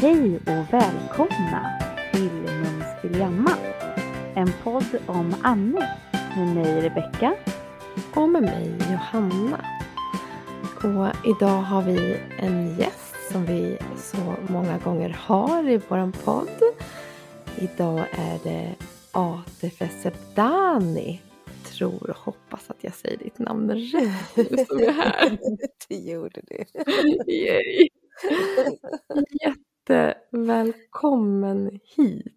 Hej och välkomna till Mums Pyjama. En podd om amning med mig Rebecka. Och med mig Johanna. Och idag har vi en gäst som vi så många gånger har i vår podd. Idag är det Atefe Sepdani. Tror och hoppas att jag säger ditt namn rätt nu som är här. Du gjorde det. Yay. Jättevälkommen hit.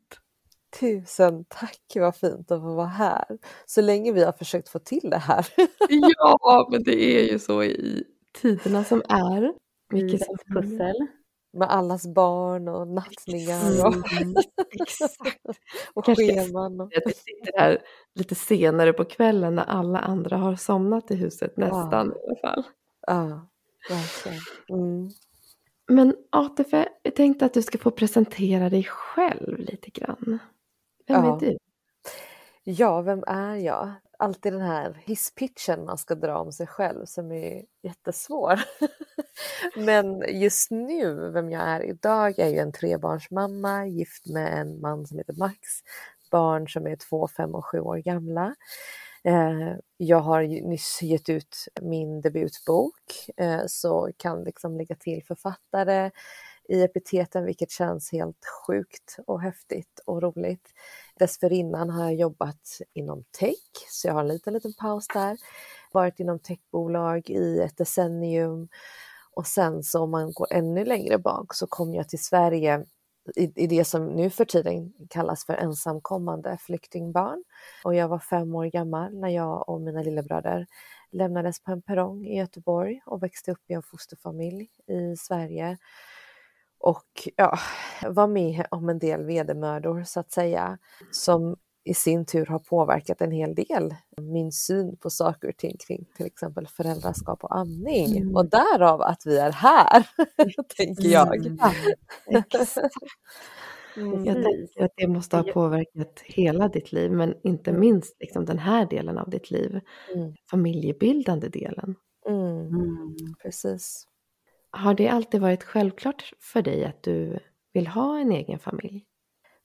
Tusen tack, vad fint att få vara här. Så länge vi har försökt få till det här. Ja, men det är ju så i tiderna som är. Vilket pussel. Med allas barn och nattningar och, Mm, exakt. och Kanske- scheman. Och... Vi sitter här lite senare på kvällen när alla andra har somnat i huset nästan i alla fall. Ja, verkligen. Mm. Men Atefe, jag tänkte att du ska få presentera dig själv lite grann. Vem Ja. är du? Ja, vem är jag? Alltid den här hisspitchen man ska dra om sig själv som är jättesvår. Men just nu, vem jag är idag, är ju en trebarnsmamma, gift med en man som heter Max, barn som är två, fem och sju år gamla. Eh, jag har nyss gett ut min debutbok eh, så kan liksom lägga till författare i epiteten vilket känns helt sjukt och häftigt och roligt. Dessförinnan har jag jobbat inom tech, så jag har en liten, liten paus där. Varit inom techbolag i ett decennium och sen så om man går ännu längre bak så kom jag till Sverige i, i det som nu för tiden kallas för ensamkommande flyktingbarn. Och jag var fem år gammal när jag och mina lillebröder lämnades på en perrong i Göteborg och växte upp i en fosterfamilj i Sverige. Och ja, var med om en del vedermödor så att säga, som i sin tur har påverkat en hel del min syn på saker och ting kring till exempel föräldraskap och amning. Mm. Och därav att vi är här, tänker jag. Mm. Mm. Jag tänker att det måste ha påverkat hela ditt liv, men inte minst liksom den här delen av ditt liv. Mm. Familjebildande delen. Mm. Mm. Precis. Har det alltid varit självklart för dig att du vill ha en egen familj?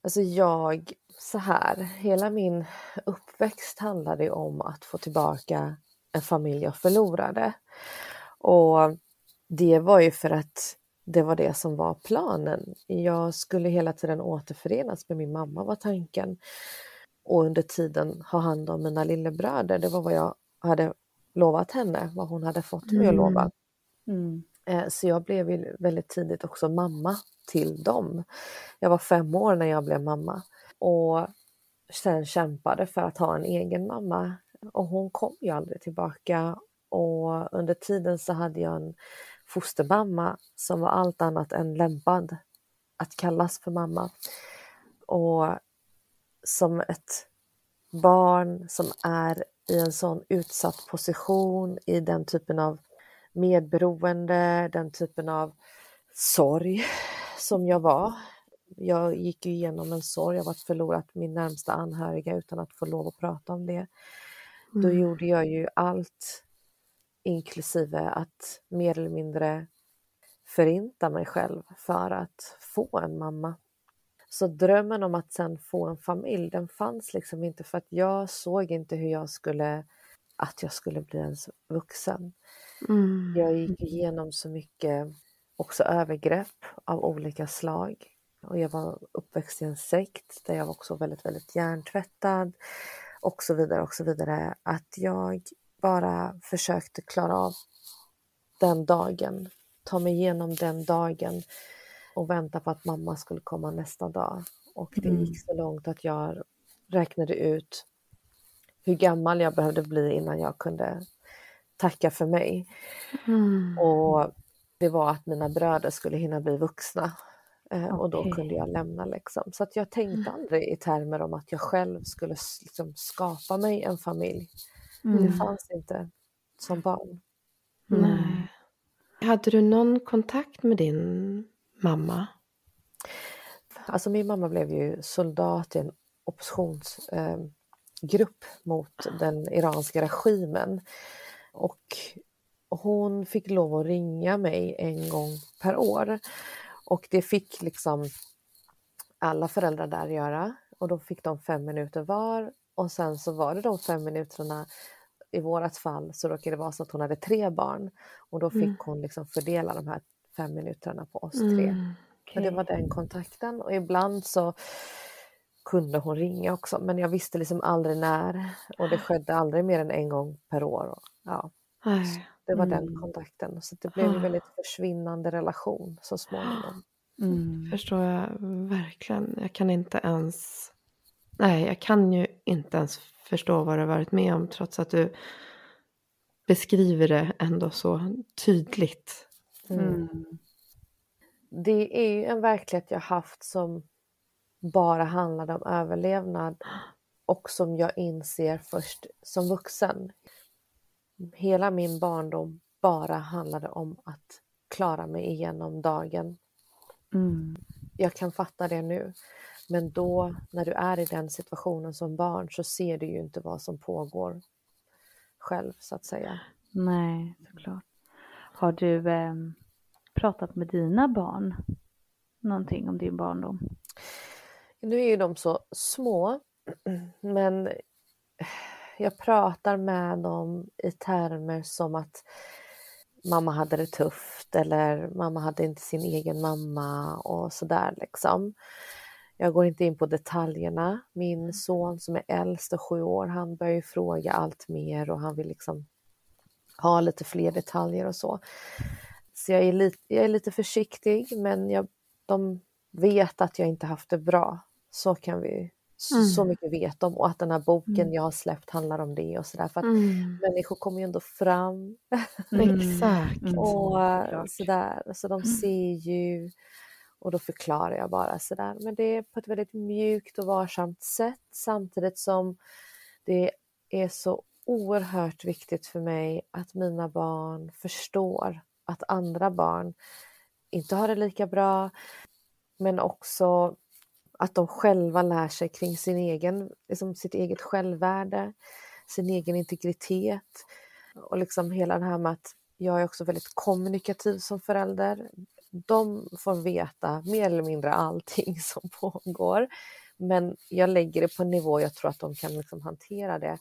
Alltså jag, så här, hela min uppväxt handlade om att få tillbaka en familj jag förlorade. Och det var ju för att det var det som var planen. Jag skulle hela tiden återförenas med min mamma var tanken. Och under tiden ha hand om mina lillebröder, det var vad jag hade lovat henne, vad hon hade fått mig att lova. Mm. mm. Eh, så jag blev ju väldigt tidigt också mamma till dem. Jag var fem år när jag blev mamma och sen kämpade för att ha en egen mamma. Och hon kom ju aldrig tillbaka och under tiden så hade jag en fostermamma som var allt annat än lämpad att kallas för mamma. Och som ett barn som är i en sån utsatt position i den typen av medberoende, den typen av sorg som jag var. Jag gick ju igenom en sorg av att förlorat min närmsta anhöriga utan att få lov att prata om det. Då Mm. gjorde jag ju allt, inklusive att mer eller mindre förinta mig själv för att få en mamma. Så drömmen om att sen få en familj, den fanns liksom inte för att jag såg inte hur jag skulle, att jag skulle bli ens vuxen. Mm. Jag gick igenom så mycket också övergrepp av olika slag. Och jag var uppväxt i en sekt där jag var också väldigt, väldigt hjärntvättad och så vidare och så vidare. Att jag bara försökte klara av den dagen, ta mig igenom den dagen och vänta på att mamma skulle komma nästa dag. Och det Mm. gick så långt att jag räknade ut hur gammal jag behövde bli innan jag kunde tacka för mig. Mm. Och det var att mina bröder skulle hinna bli vuxna. Eh, Och då kunde jag lämna liksom. Så att jag tänkte aldrig i termer om att jag själv skulle liksom skapa mig en familj. Det Mm. fanns inte som barn. Nej. Hade du någon kontakt med din mamma? Alltså min mamma blev ju soldat i en oppositionsgrupp eh, mot den iranska regimen. Och hon fick lov att ringa mig en gång per år. Och det fick liksom alla föräldrar där göra och då fick de fem minuter var och sen så var det de fem minuterna i vårat fall så råkade det vara så att hon hade tre barn och då fick Mm. hon liksom fördela de här fem minuterna på oss tre. Mm. Så det var den kontakten och ibland så kunde hon ringa också men jag visste liksom aldrig när och det skedde aldrig mer än en gång per år. Ja, det var Mm. den kontakten så det blev en väldigt försvinnande relation så småningom. Mm. förstår jag verkligen. Jag kan inte ens... Nej, jag kan ju inte ens förstå vad du har varit med om trots att du beskriver det ändå så tydligt. Mm. Mm. Det är ju en verklighet jag haft som bara handlade om överlevnad och som jag inser först som vuxen. Hela min barndom bara handlade om att klara mig igenom dagen. Mm. Jag kan fatta det nu. Men då, när du är i den situationen som barn, så ser du ju inte vad som pågår själv, så att säga. Nej, såklart. Har du eh, pratat med dina barn någonting om din barndom? Nu är ju de så små, men jag pratar med dem i termer som att mamma hade det tufft eller mamma hade inte sin egen mamma och sådär liksom. Jag går inte in på detaljerna. Min son som är äldst och sju år, han börjar ju fråga allt mer och han vill liksom ha lite fler detaljer och så. Så jag är lite, jag är lite försiktig men jag, de vet att jag inte haft det bra. Så kan vi, Mm. så mycket vet de och att den här boken Mm. jag har släppt handlar om det och sådär. För att Mm. människor kommer ju ändå fram Exakt. Mm. och sådär. Så de ser ju och då förklarar jag bara sådär. Men det är på ett väldigt mjukt och varsamt sätt samtidigt som det är så oerhört viktigt för mig att mina barn förstår att andra barn inte har det lika bra men också att de själva lär sig kring sin egen, liksom sitt eget självvärde, sin egen integritet och liksom hela det här med att jag är också väldigt kommunikativ som förälder. De får veta mer eller mindre allting som pågår men jag lägger det på en nivå jag tror att de kan liksom hantera det.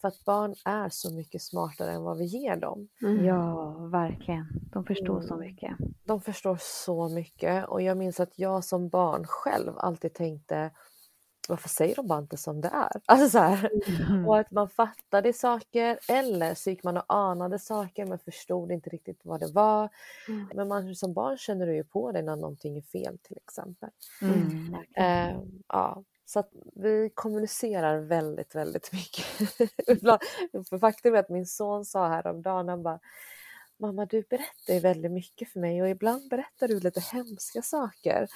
För att barn är så mycket smartare än vad vi ger dem. Mm. Ja, verkligen. De förstår så Mm. mycket. De förstår så mycket och jag minns att jag som barn själv alltid tänkte varför säger de bara inte som det är? Alltså så här. Mm. Och att man fattade saker eller så gick man och anade saker men förstod inte riktigt vad det var. Mm. Men man, som barn känner du ju på dig när någonting är fel till exempel. Mm. Eh, ja, så att vi kommunicerar väldigt, väldigt mycket. För faktum är att min son sa häromdagen, han bara Mamma du berättar ju väldigt mycket för mig och ibland berättar du lite hemska saker.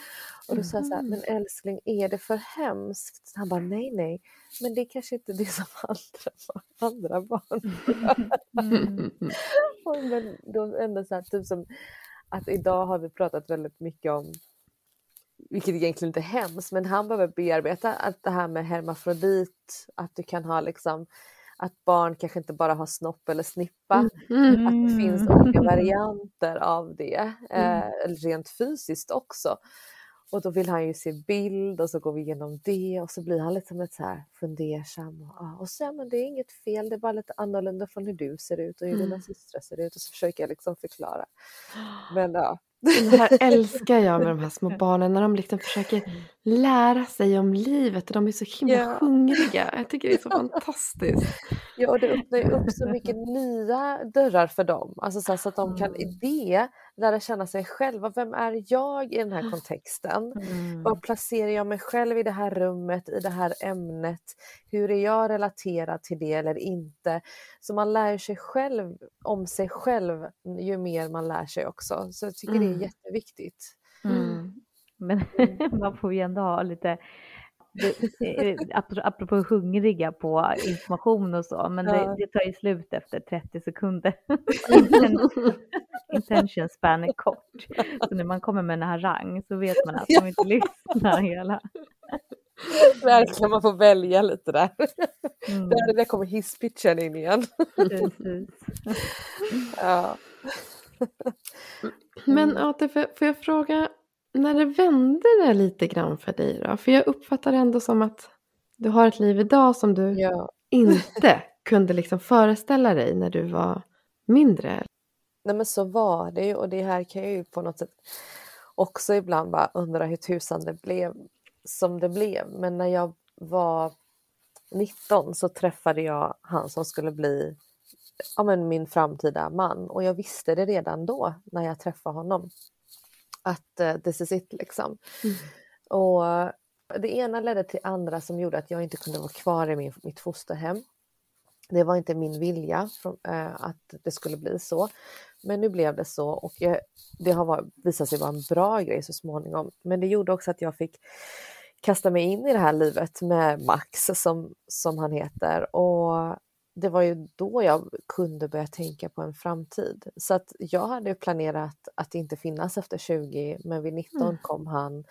Och då sa jag så här, men älskling är det för hemskt? Han bara nej nej, men det är kanske inte det som andra, andra barn Mm. Och Men då ändå så här, typ som att idag har vi pratat väldigt mycket om vilket egentligen inte är hemskt, men han behöver bearbeta att det här med hermafrodit, att du kan ha liksom att barn kanske inte bara har snopp eller snippa, Mm. att det finns Mm. olika varianter av det, eh, Mm. eller rent fysiskt också. Och då vill han ju se bild och så går vi igenom det och så blir han lite lite så här fundersam. Och, ja, och så, ja, men det är inget fel, det är bara lite annorlunda från hur du ser ut och hur dina Mm. systrar ser ut och så försöker jag liksom förklara. Men ja. Det här älskar jag med de här små barnen när de liksom försöker lära sig om livet och de är så himla Ja. hungriga. Jag tycker det är så fantastiskt. Ja, och det öppnar ju upp så mycket nya dörrar för dem. Alltså så, så att de kan i Mm. det lära känna sig själva. Vem är jag i den här kontexten? Mm. Var placerar jag mig själv i det här rummet, i det här ämnet? Hur är jag relaterad till det eller inte? Så man lär sig själv om sig själv ju mer man lär sig också. Så jag tycker det är Mm. jätteviktigt. Mm. Men man får ju ändå ha lite, det- apropå hungriga på information och så, men det, Ja. det tar ju slut efter 30 sekunder. Inten- Intention span är kort. Så när man kommer med en harang så vet man att de inte lyssnar hela. Verkligen, man får välja lite där. Mm, Där, där kommer hisspitchen in igen. precis. Ja. Men. Ate, får jag fråga, när det vände det lite grann för dig då? För jag uppfattar det ändå som att du har ett liv idag som du Ja. inte kunde liksom föreställa dig när du var mindre. Nej men så var det ju och det här kan jag ju på något sätt också ibland bara undra hur tusan det blev som det blev. Men när jag var 19 så träffade jag han som skulle bli ja, men min framtida man och jag visste det redan då när jag träffade honom. Att uh, this is it liksom. Mm. Och det ena ledde till andra som gjorde att jag inte kunde vara kvar i min, mitt fosterhem. Det var inte min vilja från, eh, att det skulle bli så. Men nu blev det så och jag, det har var, visat sig vara en bra grej så småningom. Men det gjorde också att jag fick kasta mig in i det här livet med Max som, som han heter. Och det var ju då jag kunde börja tänka på en framtid. Så att jag hade planerat att inte finnas efter 20 men vid 19 Mm. kom han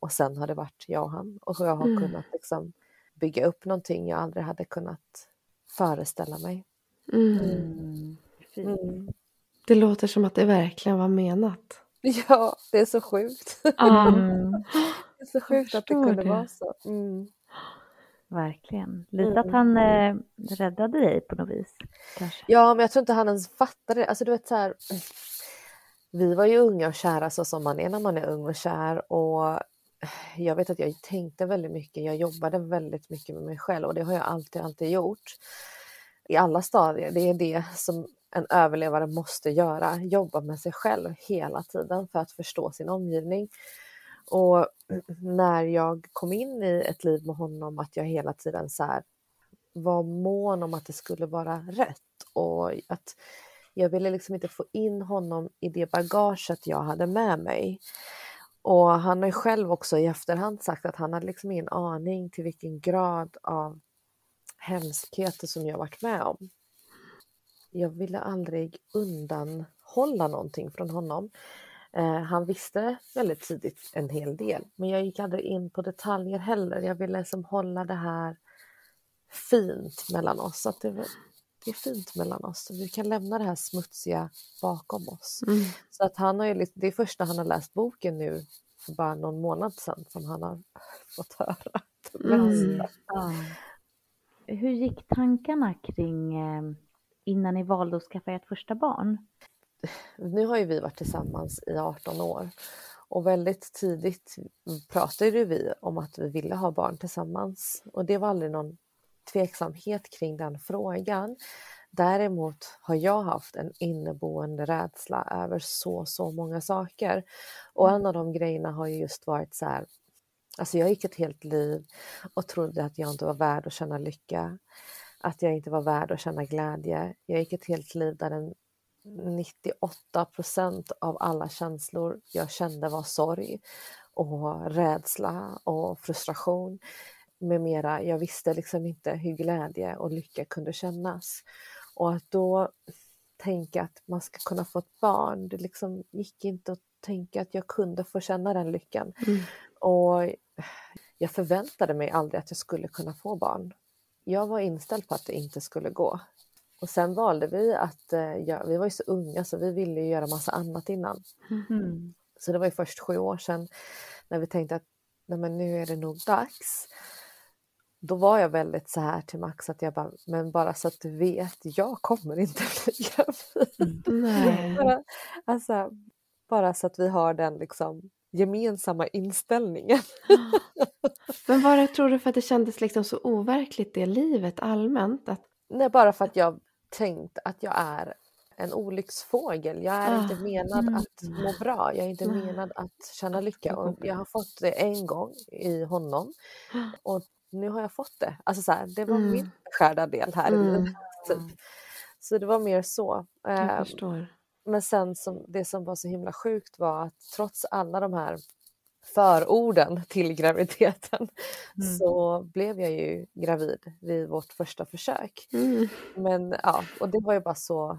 och sen har det varit jag och han. Och jag har Mm. kunnat liksom bygga upp någonting jag aldrig hade kunnat föreställa mig. Mm. Mm. Mm. Det låter som att det verkligen var menat. Ja, det är så sjukt. Mm. Det är så sjukt att det kunde det. vara så. Verkligen. Lite att Mm. han eh, räddade dig på något vis. Kanske. Ja, men jag tror inte han ens fattade det. Alltså, du vet, så här, vi var ju unga och kära så som man är när man är ung och kär. Och jag vet att jag tänkte väldigt mycket. Jag jobbade väldigt mycket med mig själv och det har jag alltid, alltid gjort. I alla stadier. Det är det som en överlevare måste göra. Jobba med sig själv hela tiden för att förstå sin omgivning. Och när jag kom in i ett liv med honom att jag hela tiden så här var mån om att det skulle vara rätt och att jag ville liksom inte få in honom i det bagaget jag hade med mig. Och han har ju själv också i efterhand sagt att han hade liksom ingen aning till vilken grad av hemskheter som jag varit med om. Jag ville aldrig undanhålla någonting från honom. Eh, han visste väldigt tidigt en hel del, men jag gick aldrig in på detaljer heller. Jag ville liksom hålla det här fint mellan oss. Att det, det är fint mellan oss. Vi kan lämna det här smutsiga bakom oss. Mm. Så att han har ju, det är först när han har läst boken nu för bara någon månad sedan som han har fått höra Mm. Ja. Hur gick tankarna kring eh, innan ni valde att skaffa ert första barn? Nu har ju vi varit tillsammans i 18 år och väldigt tidigt pratade vi om att vi ville ha barn tillsammans och det var aldrig någon tveksamhet kring den frågan. Däremot har jag haft en inneboende rädsla över så, så många saker. Och en av de grejerna har ju just varit så här, alltså jag gick ett helt liv och trodde att jag inte var värd att känna lycka, att jag inte var värd att känna glädje. Jag gick ett helt liv där den 98 procent av alla känslor jag kände var sorg och rädsla och frustration med mera. Jag visste liksom inte hur glädje och lycka kunde kännas. Och att då tänka att man ska kunna få ett barn, det liksom gick inte att tänka att jag kunde få känna den lyckan. Mm. Och jag förväntade mig aldrig att jag skulle kunna få barn. Jag var inställd på att det inte skulle gå. Och sen valde vi att, eh, ja, vi var ju så unga så vi ville göra massa annat innan. Mm. Så det var ju först sju år sedan när vi tänkte att Nej, men nu är det nog dags. Då var jag väldigt så här till Max att jag bara, men bara så att du vet, jag kommer inte bli gravid. Bara, alltså, bara så att vi har den liksom gemensamma inställningen. Men var det, tror du, för att det kändes liksom så overkligt det livet allmänt? Att, Nej, bara för att jag tänkt att jag är en olycksfågel. Jag är Ah, inte menad mm. att må bra. Jag är inte menad att känna lycka. Och jag har fått det en gång i honom och nu har jag fått det. Alltså så här, det var Mm. min skärda del här i Mm. livet. Typ. Så det var mer så. jag Eh, förstår. Men sen som, det som var så himla sjukt var att trots alla de här förorden till graviditeten Mm. så blev jag ju gravid vid vårt första försök. Mm. Men ja, och det var ju bara så.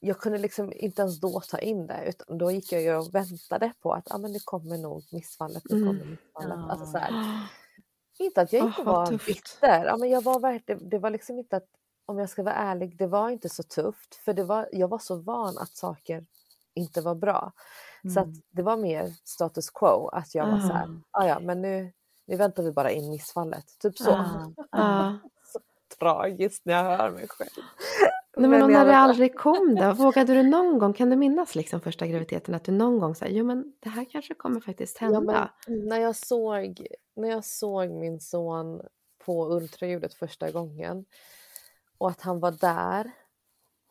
Jag kunde liksom inte ens då ta in det utan då gick jag ju och väntade på att ah, men det kommer nog missfallet, det Mm. kommer missfallet. Ja. Alltså, så här. Inte att jag Ah, inte vad var tufft. bitter, ja, men jag var verkligen, det var liksom inte att, om jag ska vara ärlig, det var inte så tufft för det var, jag var så van att saker inte var bra. Så att Mm. det var mer status quo, att jag var så här, Ah. "Ah, ja men nu, nu väntar vi bara in missfallet. Typ så. Ah. Ja. Tragiskt när jag hör mig själv. Nej, men jag när det aldrig kom då? Vågade du någon gång, kan du minnas liksom första graviditeten att du någon gång sa, jo men det här kanske kommer faktiskt Ja, hända? men när, jag såg, när jag såg min son på ultraljudet första gången och att han var där,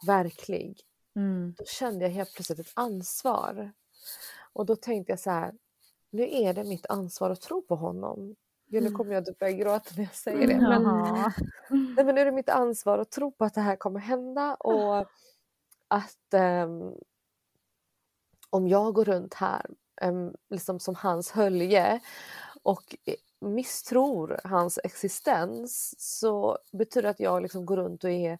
verklig, Mm. då kände jag helt plötsligt ett ansvar. Och då tänkte jag så här, nu är det mitt ansvar att tro på honom. Gud, nu Mm. kommer jag typ börja gråta när jag säger det. Men, nej, men nu är det mitt ansvar att tro på att det här kommer hända och att ehm, om jag går runt här em, liksom som hans hölje och misstror hans existens så betyder det att jag liksom går runt och är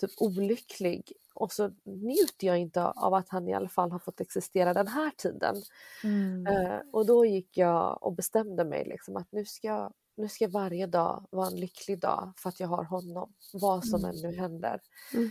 typ olycklig och så njuter jag inte av att han i alla fall har fått existera den här tiden. Mm. Eh, och då gick jag och bestämde mig liksom att nu ska, nu ska varje dag vara en lycklig dag för att jag har honom, vad som än nu händer. Mm.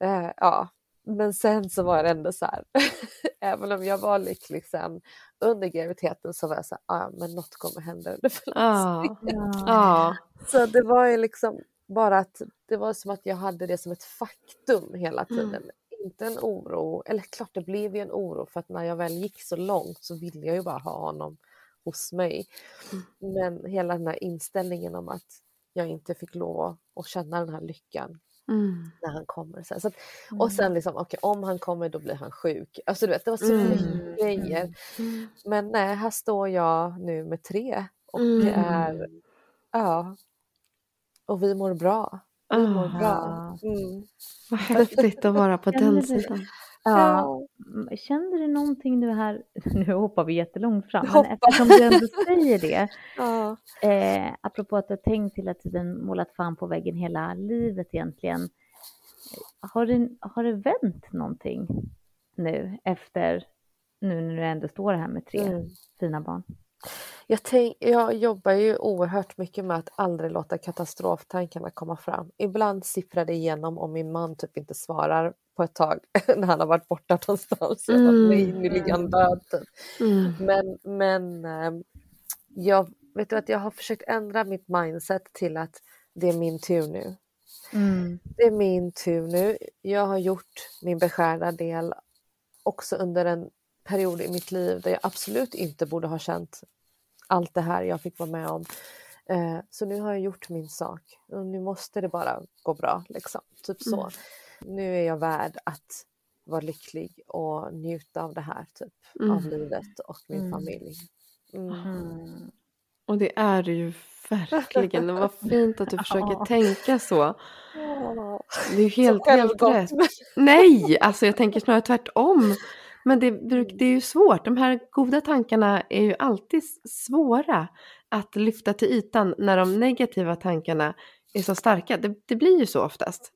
Eh, ja, men sen så var det ändå så här, även om jag var lycklig sen under graviditeten så var jag så här, ah, men något kommer hända under förlossningen. Ja. Ja. Ja. Så det var ju liksom bara att det var som att jag hade det som ett faktum hela tiden. Inte en oro, eller klart det blev ju en oro för att när jag väl gick så långt så ville jag ju bara ha honom hos mig. Men hela den här inställningen om att jag inte fick lov att- känna den här lyckan Mm. när han kommer. Så, att, och sen liksom, okej om han kommer då blir han sjuk. Alltså du vet, det var så Mm. mycket grejer. Mm. Men nej, här står jag nu med tre och Mm. är, ja, och vi mår bra. Vi mår Ah, bra. Mm. vad häftigt att vara på den Känner du- sidan. Ja. Mm, Kände du någonting nu här, nu hoppar vi jättelångt fram, men eftersom du ändå säger det, Ja. eh, apropå att du har tänkt hela tiden målat fan på väggen hela livet egentligen, eh, har det, har det vänt någonting nu efter, nu när du ändå står här med tre Mm. fina barn? Jag, tänk, jag jobbar ju oerhört mycket med att aldrig låta katastroftankarna komma fram. Ibland sipprar det igenom om min man typ inte svarar på ett tag när han har varit borta någonstans. Mm. nej, nu ligger han död. Typ. Mm. Men, men ehm, jag, vet du att jag har försökt ändra mitt mindset till att det är min tur nu. Mm. Det är min tur nu. Jag har gjort min beskärda del också under en period i mitt liv där jag absolut inte borde ha känt allt det här jag fick vara med om. Eh, så nu har jag gjort min sak och nu måste det bara gå bra. Liksom. Typ så. Mm. Nu är jag värd att vara lycklig och njuta av det här typ Mm. av livet och min Mm. familj. Mm. Mm. Och det är det ju verkligen. Och vad fint att du försöker Ja. tänka så. Det är ju helt, helt rätt. Nej, alltså jag tänker snarare tvärtom. Men det, bruk- det är ju svårt. De här goda tankarna är ju alltid svåra att lyfta till ytan när de negativa tankarna är så starka. Det, det blir ju så oftast.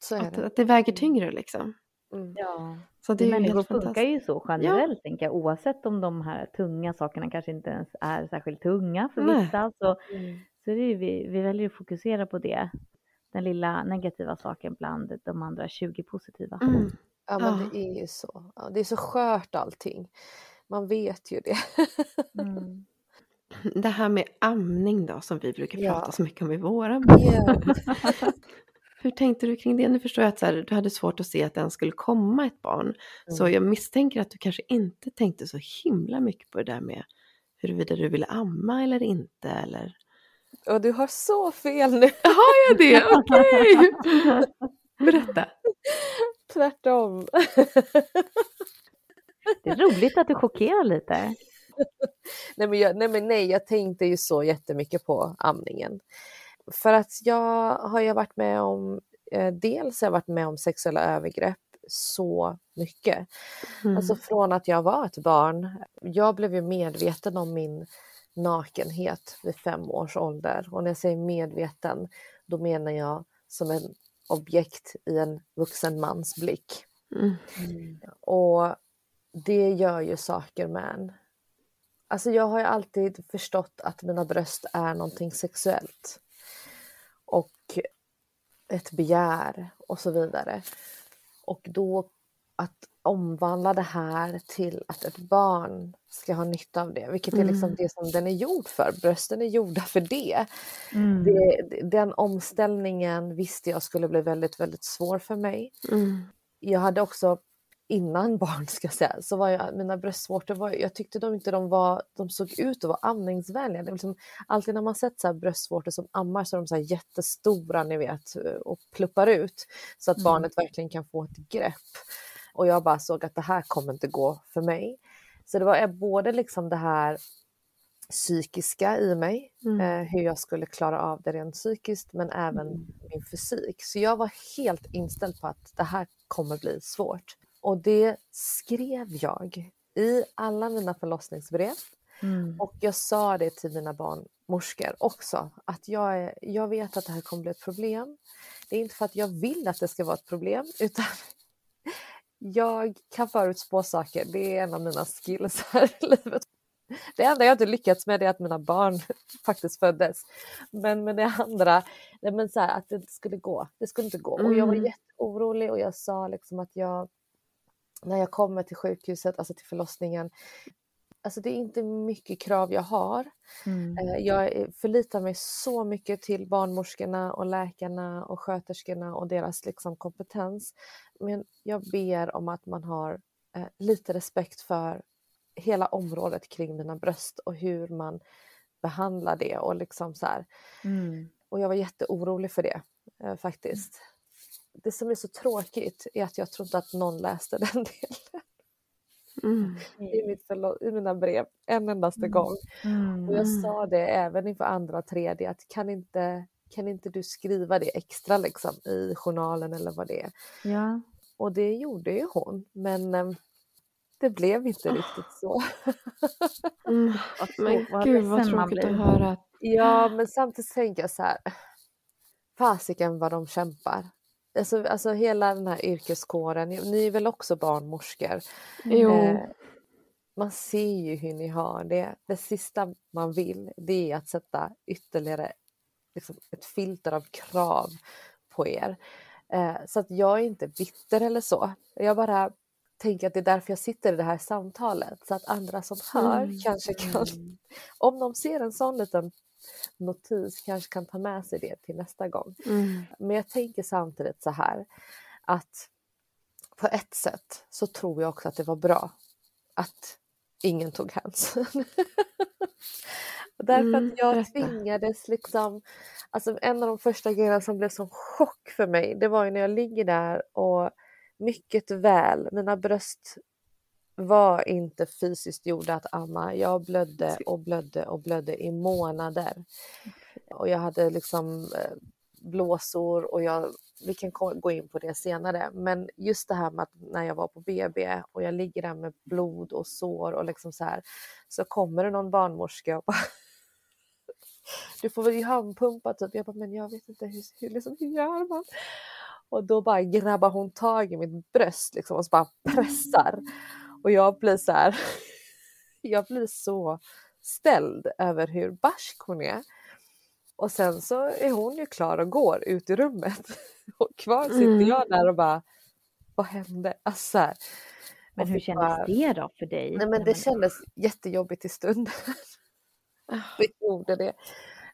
Så är Att, det. att det väger tyngre liksom. Mm. Ja. Så det är ju människor funkar ju så generellt, tänker jag, oavsett om de här tunga sakerna kanske inte ens är särskilt tunga för Nej. vissa, så, Mm. så är det ju, vi, vi väljer att fokusera på det, den lilla negativa saken bland de andra 20 positiva. Mm. Ja men Ja. det är ju så. Ja, det är så skört allting. Man vet ju det. Mm. Det här med amning då som vi brukar Ja. prata så mycket om i våra Ja. Hur tänkte du kring det? Nu förstår jag att så här, du hade svårt att se att den skulle komma ett barn. Så Mm. jag misstänker att du kanske inte tänkte så himla mycket på det där med huruvida du ville amma eller inte. Eller... Och du har så fel nu. Har jag det? Okej! Berätta. Tvärtom. Det är roligt att du chockerar lite. nej, men jag, nej men nej, jag tänkte ju så jättemycket på amningen. För att jag har ju varit med om, eh, dels har jag varit med om sexuella övergrepp så mycket. Mm. Alltså från att jag var ett barn. Jag blev ju medveten om min nakenhet vid fem års ålder. Och när jag säger medveten, då menar jag som en objekt i en vuxen mans blick. Mm. Och det gör ju saker med en. Alltså jag har ju alltid förstått att mina bröst är någonting sexuellt. Och ett begär och så vidare. Och då att omvandla det här till att ett barn ska ha nytta av det, vilket är liksom Mm. det som den är gjord för. Brösten är gjorda för det. Mm. det. Den omställningen visste jag skulle bli väldigt, väldigt svår för mig. Mm. Jag hade också innan barn ska jag säga, så var jag, mina bröstvårtor, var, jag tyckte de inte de var, de såg ut att vara amningsvänliga. Det liksom, alltid när man sett så bröstvårtor som ammar så är de så jättestora ni vet och pluppar ut så att Mm. barnet verkligen kan få ett grepp. Och jag bara såg att det här kommer inte gå för mig. Så det var både liksom det här psykiska i mig, Mm. eh, hur jag skulle klara av det rent psykiskt men även Mm. min fysik. Så jag var helt inställd på att det här kommer bli svårt. Och det skrev jag i alla mina förlossningsbrev Mm. och jag sa det till mina barnmorskor också, att jag, är, jag vet att det här kommer bli ett problem. Det är inte för att jag vill att det ska vara ett problem, utan jag kan förutspå saker. Det är en av mina skills här i livet. Det enda jag inte lyckats med är att mina barn faktiskt föddes. Men med det andra, men så här, att det inte skulle gå. Det skulle inte gå. Och jag var Mm. jätteorolig och jag sa liksom att jag, när jag kommer till sjukhuset, alltså till förlossningen, alltså det är inte mycket krav jag har. Mm. Eh, Jag förlitar mig så mycket till barnmorskorna och läkarna och sköterskorna och deras liksom kompetens. Men jag ber om att man har eh, lite respekt för hela området kring mina bröst och hur man behandlar det och liksom så. Mm. Och jag var jätteorolig för det eh, faktiskt. Det som är så tråkigt är att jag tror inte att någon läste den delen Mm. i, mitt förlo- i mina brev en endaste Mm. gång. Mm. Och jag Mm. sa det även inför andra och tredje att kan inte, kan inte du skriva det extra liksom i journalen eller vad det är. Ja. Och det gjorde ju hon men eh, det blev inte riktigt så. Mm. Men gud vad tråkigt att höra. Ja men samtidigt tänker jag så här. Fasiken vad de kämpar. Alltså, alltså hela den här yrkeskåren, ni är väl också barnmorskor? Jo. Eh, man ser ju hur ni har det. Det sista man vill det är att sätta ytterligare liksom, ett filter av krav på er. Eh, så att jag är inte bitter eller så. Jag bara tänker att det är därför jag sitter i det här samtalet. Så att andra som hör Mm. kanske kan, om de ser en sån liten notis, kanske kan ta med sig det till nästa gång. Mm. Men jag tänker samtidigt så här att på ett sätt så tror jag också att det var bra att ingen tog hänsyn. Därför Mm, att jag berätta. tvingades liksom, alltså en av de första grejerna som blev som chock för mig, det var ju när jag ligger där och mycket väl, mina bröst var inte fysiskt gjorda att amma. Jag blödde och blödde och blödde i månader. Och jag hade liksom eh, blåsor och jag, vi kan gå in på det senare. Men just det här med att när jag var på BB och jag ligger där med blod och sår och liksom så här så kommer det någon barnmorska och bara du får väl handpumpa typ. Jag bara, men jag vet inte hur, hur, liksom, hur gör man? Och då bara grabbar hon tag i mitt bröst liksom och så bara pressar. Och jag blir så här, jag blir så ställd över hur barsk hon är. Och sen så är hon ju klar och går ut i rummet. Och kvar sitter Mm. jag där och bara, vad hände? Alltså, så här. Men hur kändes bara- det då för dig? Nej men det kändes jättejobbigt i stunden. Det gjorde det.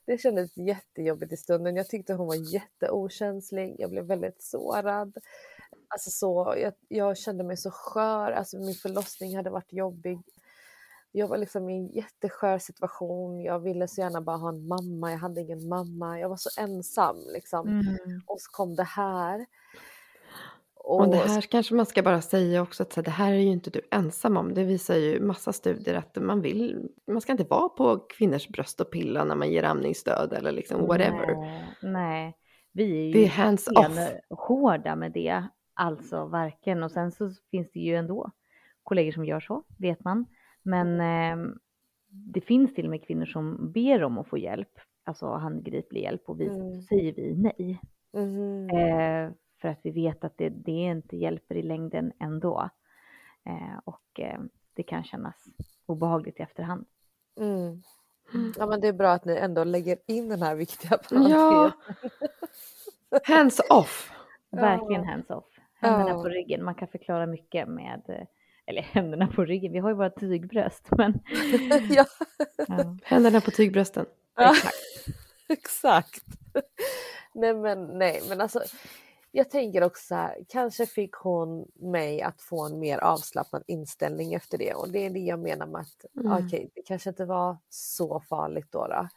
Det kändes jättejobbigt i stunden. Jag tyckte hon var jätteokänslig. Jag blev väldigt sårad. Alltså så, jag, jag kände mig så skör. Alltså min förlossning hade varit jobbig. Jag var liksom i en jätteskör situation. Jag ville så gärna bara ha en mamma. Jag hade ingen mamma. Jag var så ensam liksom. Mm. Och så kom det här. Och det här kanske man ska bara säga också att så här, det här är ju inte du ensam om. Det visar ju massa studier att man vill, man ska inte vara på kvinnors bröst och pilla när man ger amningsstöd eller liksom whatever. Nej, nej. vi är ju Det är hands off. hårda med det, alltså verkligen. Och sen så finns det ju ändå kollegor som gör så, vet man. Men eh, det finns till och med kvinnor som ber om att få hjälp, alltså handgriplig hjälp och vi Mm. säger vi nej. Mhm. Eh, för att vi vet att det, det inte hjälper i längden ändå. Eh, och eh, det kan kännas obehagligt i efterhand. Mm. Mm. Ja men det är bra att ni ändå lägger in den här viktiga Ja, parentesen. hands off. Verkligen hands off. Händerna Ja. på ryggen, man kan förklara mycket med, eh, eller händerna på ryggen, vi har ju bara tygbröst men ja, ja, Händerna på tygbrösten. Ja. exakt. exakt. nej men nej, men alltså jag tänker också så här, kanske fick hon mig att få en mer avslappnad inställning efter det och det är det jag menar med att Mm. okej, det kanske inte var så farligt då. då.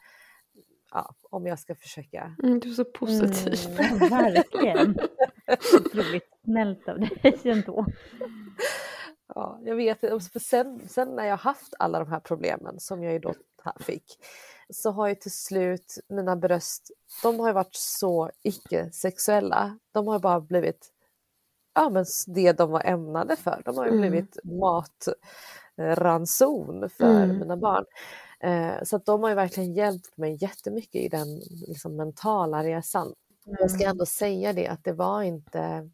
Ja, om jag ska försöka. Mm, du är så positiv. Mm, verkligen. Otroligt snällt av dig ändå. Ja, jag vet, för sen, sen när jag haft alla de här problemen som jag ju då fick så har ju till slut mina bröst, de har ju varit så icke-sexuella. De har ju bara blivit ja, men det de var ämnade för. De har ju Mm. blivit matranson för Mm. mina barn. Eh, så de har ju verkligen hjälpt mig jättemycket i den liksom, mentala resan. Jag ska ändå säga det att det var inte...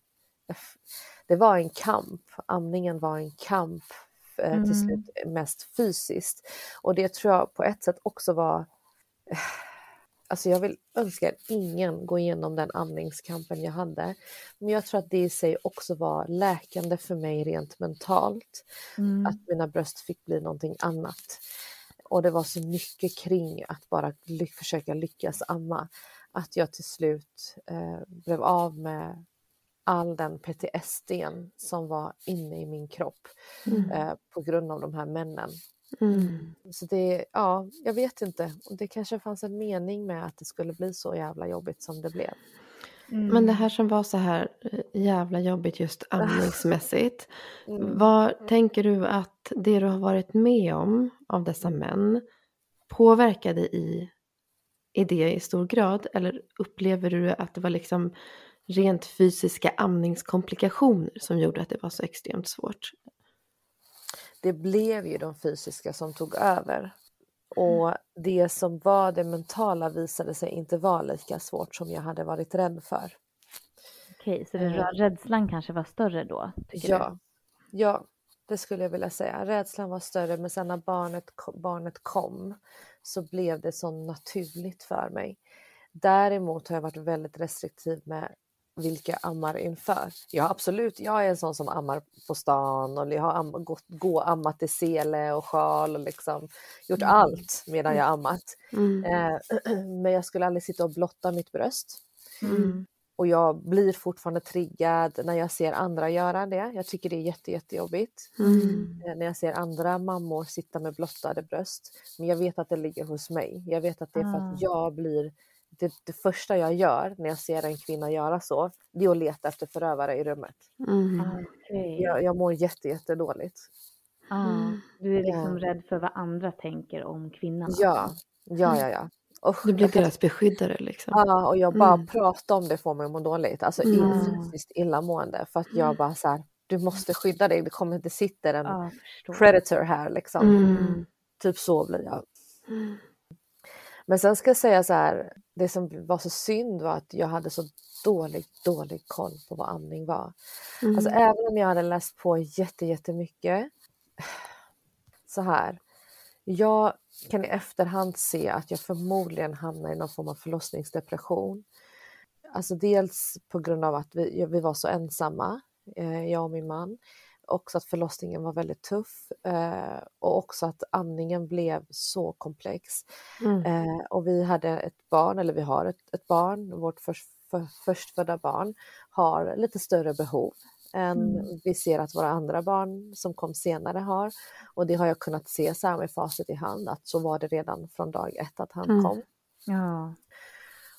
Det var en kamp. Amningen var en kamp eh, Mm. till slut mest fysiskt. Och det tror jag på ett sätt också var... Alltså jag vill önska att ingen går igenom den amningskampen jag hade. Men jag tror att det i sig också var läkande för mig rent mentalt. Mm. Att mina bröst fick bli någonting annat. Och det var så mycket kring att bara ly- försöka lyckas amma. Att jag till slut eh, blev av med all den PTSDn som var inne i min kropp Mm. eh, på grund av de här männen. Mm. Så det, ja, jag vet inte. Det kanske fanns en mening med att det skulle bli så jävla jobbigt som det blev. Mm. Men det här som var så här eh, jävla jobbigt just amningsmässigt. Mm. Vad tänker du att det du har varit med om av dessa män påverkade i, i det i stor grad? Eller upplever du att det var liksom rent fysiska amningskomplikationer som gjorde att det var så extremt svårt? det blev ju de fysiska som tog över. Och det som var det mentala visade sig inte vara lika svårt som jag hade varit rädd för. Okej, så den Eh. rädslan kanske var större då? du? Ja, ja, det skulle jag vilja säga. Rädslan var större men sen när barnet, barnet kom så blev det så naturligt för mig. Däremot har jag varit väldigt restriktiv med vilka jag ammar inför. Ja absolut, jag är en sån som ammar på stan och jag har am- gått, gå ammat i sele och sjal och liksom gjort Mm. allt medan jag ammat. Mm. Eh, men jag skulle aldrig sitta och blotta mitt bröst. Mm. Och jag blir fortfarande triggad när jag ser andra göra det. Jag tycker det är jätte, jättejobbigt. Mm. Eh, När jag ser andra mammor sitta med blottade bröst. Men jag vet att det ligger hos mig. Jag vet att det är för Ah. att jag blir... Det, det första jag gör när jag ser en kvinna göra så, det är att leta efter förövare i rummet. Mm. Ah, okej. Jag, jag mår jätte, jättedåligt. Ah, Mm. du är liksom Ja. rädd för vad andra tänker om kvinnan? Ja, ja, ja. ja. Usch, Du blir kan- deras beskyddare liksom. Ja, och jag bara Mm. pratar om det får mig att må dåligt. Alltså Mm. mm. fysiskt illamående. För att jag bara så här, du måste skydda dig. Det kommer inte sitta en Ja, predator här liksom. Mm. Typ så blir jag. Mm. Men sen ska jag säga så här, det som var så synd var att jag hade så dålig, dålig koll på vad amning var. Mm. Alltså även om jag hade läst på jätte, jättemycket. Så här. Jag kan i efterhand se att jag förmodligen hamnar i någon form av förlossningsdepression. Alltså dels på grund av att vi, vi var så ensamma, eh, jag och min man. Också att förlossningen var väldigt tuff eh, och också att amningen blev så komplex. Mm. Eh, och vi hade ett barn, eller vi har ett, ett barn, vårt först, för, förstfödda barn har lite större behov än Mm. vi ser att våra andra barn som kom senare har. Och det har jag kunnat se så här med facit i hand att så var det redan från dag ett att han Mm. kom. Ja.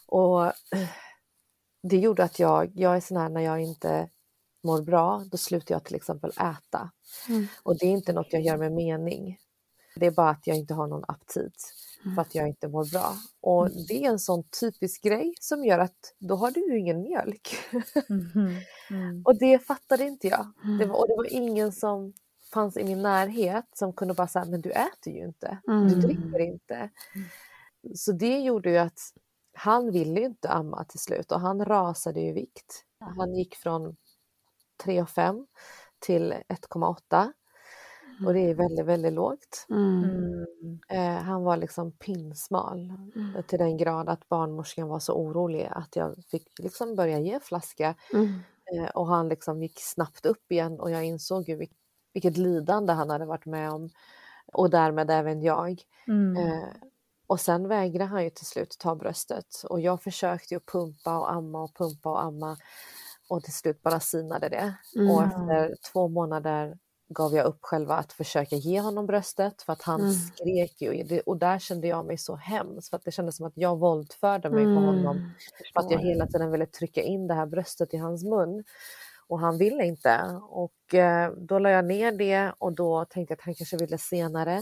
Och eh, det gjorde att jag, jag är sån här när jag inte mår bra, då slutar jag till exempel äta. Mm. Och det är inte något jag gör med mening. Det är bara att jag inte har någon aptit för att jag inte mår bra. Och det är en sån typisk grej som gör att då har du ju ingen mjölk. Mhm. Mm. och det fattade inte jag. Mm. Det var, och det var ingen som fanns i min närhet som kunde bara säga, men du äter ju inte, du Mm. dricker inte. Så det gjorde ju att han ville inte amma till slut och han rasade i vikt. Han gick från 3,5 till 1,8 och det är väldigt, väldigt lågt. Mm. Mm. Eh, han var liksom pinsmal Mm. till den grad att barnmorskan var så orolig att jag fick liksom börja ge flaska Mm. Eh, och han liksom gick snabbt upp igen och jag insåg ju vilket lidande han hade varit med om och därmed även jag. Mm. Eh, och sen vägrade han ju till slut ta bröstet och jag försökte ju pumpa och amma och pumpa och amma och till slut bara sinade det. Mm. Och efter två månader gav jag upp själva att försöka ge honom bröstet för att han Mm. skrek ju och där kände jag mig så hemskt för att det kändes som att jag våldförde mig på honom Mm. för att jag hela tiden ville trycka in det här bröstet i hans mun. Och han ville inte. Och eh, då la jag ner det och då tänkte jag att han kanske ville senare.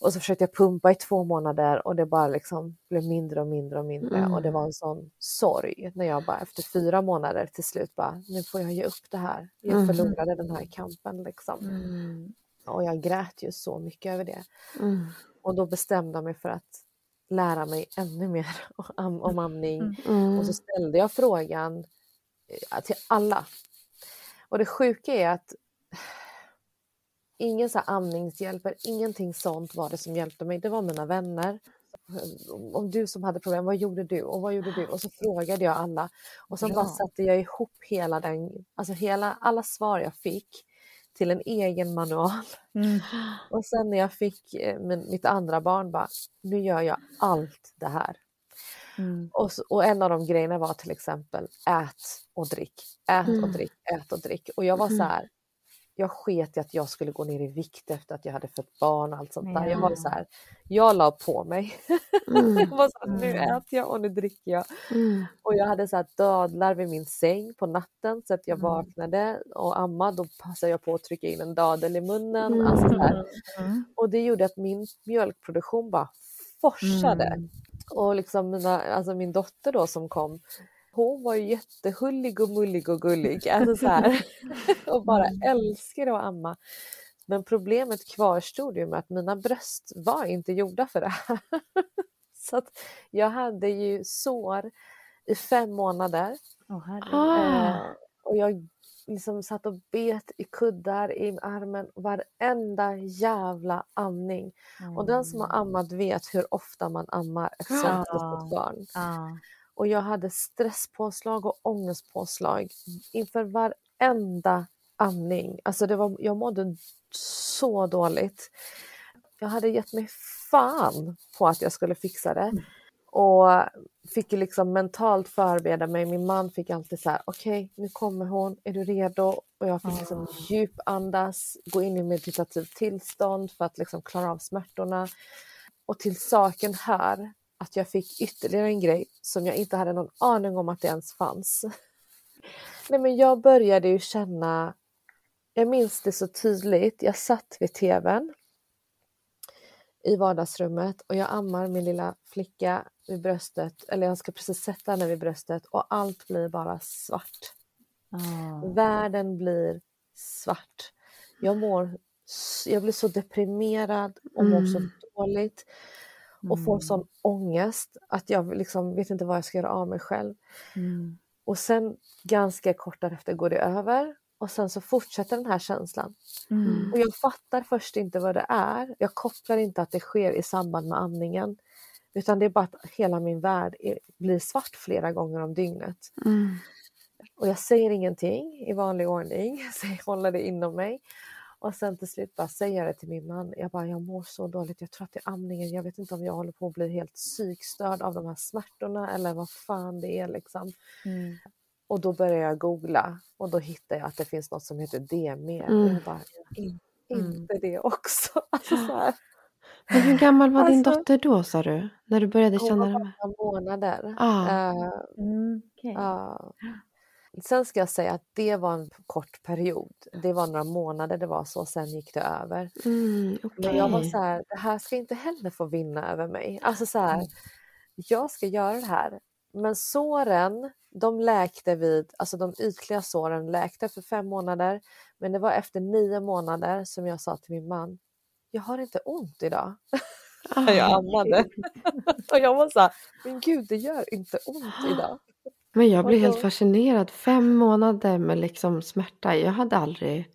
Och så försökte jag pumpa i två månader och det bara liksom blev mindre och mindre och mindre. Mm. Och det var en sån sorg när jag bara efter fyra månader till slut bara, nu får jag ge upp det här. Jag Mm. förlorade den här kampen liksom. Mm. Och jag grät ju så mycket över det. Mm. Och då bestämde jag mig för att lära mig ännu mer om, om amning. Mm. Mm. Och så ställde jag frågan eh, till alla. Och det sjuka är att ingen så amningshjälper, ingenting sånt var det som hjälpte mig. Det var mina vänner. Om du som hade problem, vad gjorde du? Och vad gjorde du? Och så frågade jag alla. Och sen Bra. bara satte jag ihop hela den, alltså hela, alla svar jag fick till en egen manual. Mm. Och sen när jag fick eh, min, mitt andra barn bara, nu gör jag allt det här. Mm. Och, så, och en av de grejerna var till exempel ät och drick, ät och Mm. drick, ät och drick. Och jag var så Mm. här, jag sket i att jag skulle gå ner i vikt efter att jag hade fött barn och allt sånt där. Jag var så här, jag la på mig. Mm. jag var så här, nu Mm. äter jag och nu dricker jag. Mm. Och jag hade så här dadlar vid min säng på natten så att jag Mm. vaknade och amma då passade jag på att trycka in en dadel i munnen. Alltså så här. Mm. Och det gjorde att min mjölkproduktion bara forsade. Mm. Och liksom mina, alltså min dotter då som kom, hon var ju jättehullig och mullig och gullig. Alltså så här. och bara Mm. älskade att amma. Men problemet kvarstod ju med att mina bröst var inte gjorda för det här. så att jag hade ju sår i fem månader. Herregud. Ah. Och jag liksom satt och bet i kuddar i armen varenda jävla amning. Och den som har Mm. ammat vet hur ofta man ammar ett sånt litet barn. Ja. Och jag hade stresspåslag och ångestpåslag inför varenda amning. Alltså det var, jag mådde så dåligt. Jag hade gett mig fan på att jag skulle fixa det. Och fick liksom mentalt förbereda mig. Min man fick alltid så här, okej nu kommer hon, är du redo? Och jag fick liksom djupandas, gå in i meditativt tillstånd för att liksom klara av smärtorna. Och till saken hör att jag fick ytterligare en grej som jag inte hade någon aning om att det ens fanns. Nej men jag började ju känna, jag minns det så tydligt, jag satt vid tvn i vardagsrummet och jag ammar min lilla flicka vid bröstet, eller jag ska precis sätta henne vid bröstet och allt blir bara svart. Ja. Världen blir svart. Jag mår, jag blir så deprimerad och mår så Mm. dåligt och får Mm. sån ångest att jag liksom vet inte vad jag ska göra av mig själv. Mm. Och sen ganska kort därefter går det över och sen så fortsätter den här känslan. Mm. Och jag fattar först inte vad det är. Jag kopplar inte att det sker i samband med amningen. Utan det är bara att hela min värld är, blir svart flera gånger om dygnet. Mm. Och jag säger ingenting i vanlig ordning, så jag håller det inom mig. Och sen till slut bara säger jag det till min man. Jag bara, jag mår så dåligt, jag tror att det är amningen. Jag vet inte om jag håller på att bli helt psykstörd av de här smärtorna eller vad fan det är liksom. Mm. Och då börjar jag googla och då hittar jag att det finns något som heter DME. Mm. Och jag bara, in, Mm. inte det också. Alltså Men hur gammal var din Alltså- dotter då sa du? När du började hon känna var det? här? bara månader. Ah. Eh, Mm. Okej. Ja. Sen ska jag säga att det var en kort period. Det var några månader det var så, sen gick det över. Mm, Men jag var så här, det här ska inte heller få vinna över mig. Alltså så här, Mm. jag ska göra det här. Men såren, de läkte vid, alltså de ytliga såren läkte för fem månader. Men det var efter nio månader som jag sa till min man, jag har inte ont idag. Ah. Jag ammade. Och jag var så här, men gud det gör inte ont idag. Men jag blir helt fascinerad. Fem månader med liksom smärta. Jag hade aldrig,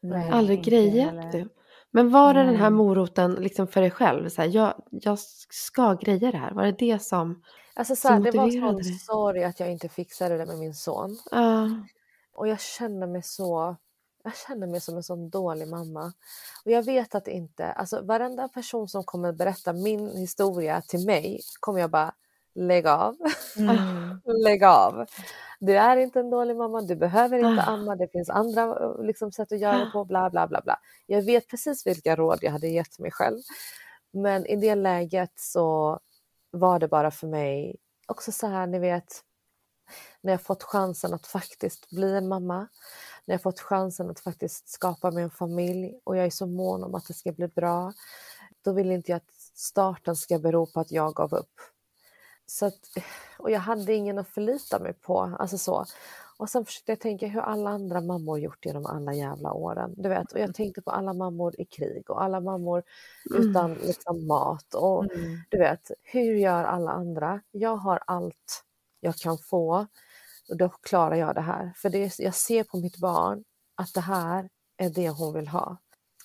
Nej, aldrig grejat det. Men var det den här Nej. moroten liksom för dig själv? Så här, jag, jag ska greja det här. Var det det som... Alltså så Som här, det var motiverade sån dig? sorg att jag inte fixade det med min son. Ah, och jag känner mig så jag känner mig som en sån dålig mamma. Och jag vet att inte, alltså varenda person som kommer berätta min historia till mig kommer jag bara lägg av. Mm. lägg av. Du är inte en dålig mamma, du behöver inte ah. amma, det finns andra liksom, sätt att göra det på, bla bla bla. bla. Jag vet precis vilka råd jag hade gett mig själv. Men i det läget så var det bara för mig också så här, ni vet, när jag fått chansen att faktiskt bli en mamma, när jag fått chansen att faktiskt skapa mig en familj och jag är så mån om att det ska bli bra, då vill inte jag att starten ska bero på att jag gav upp. Så att, och jag hade ingen att förlita mig på. Alltså så. Och sen försökte jag tänka hur alla andra mammor gjort genom alla jävla åren. Du vet, och jag tänkte på alla mammor i krig och alla mammor mm. utan liksom, mat. Och mm. du vet, hur gör alla andra? Jag har allt jag kan få och då klarar jag det här. För det, jag ser på mitt barn att det här är det hon vill ha.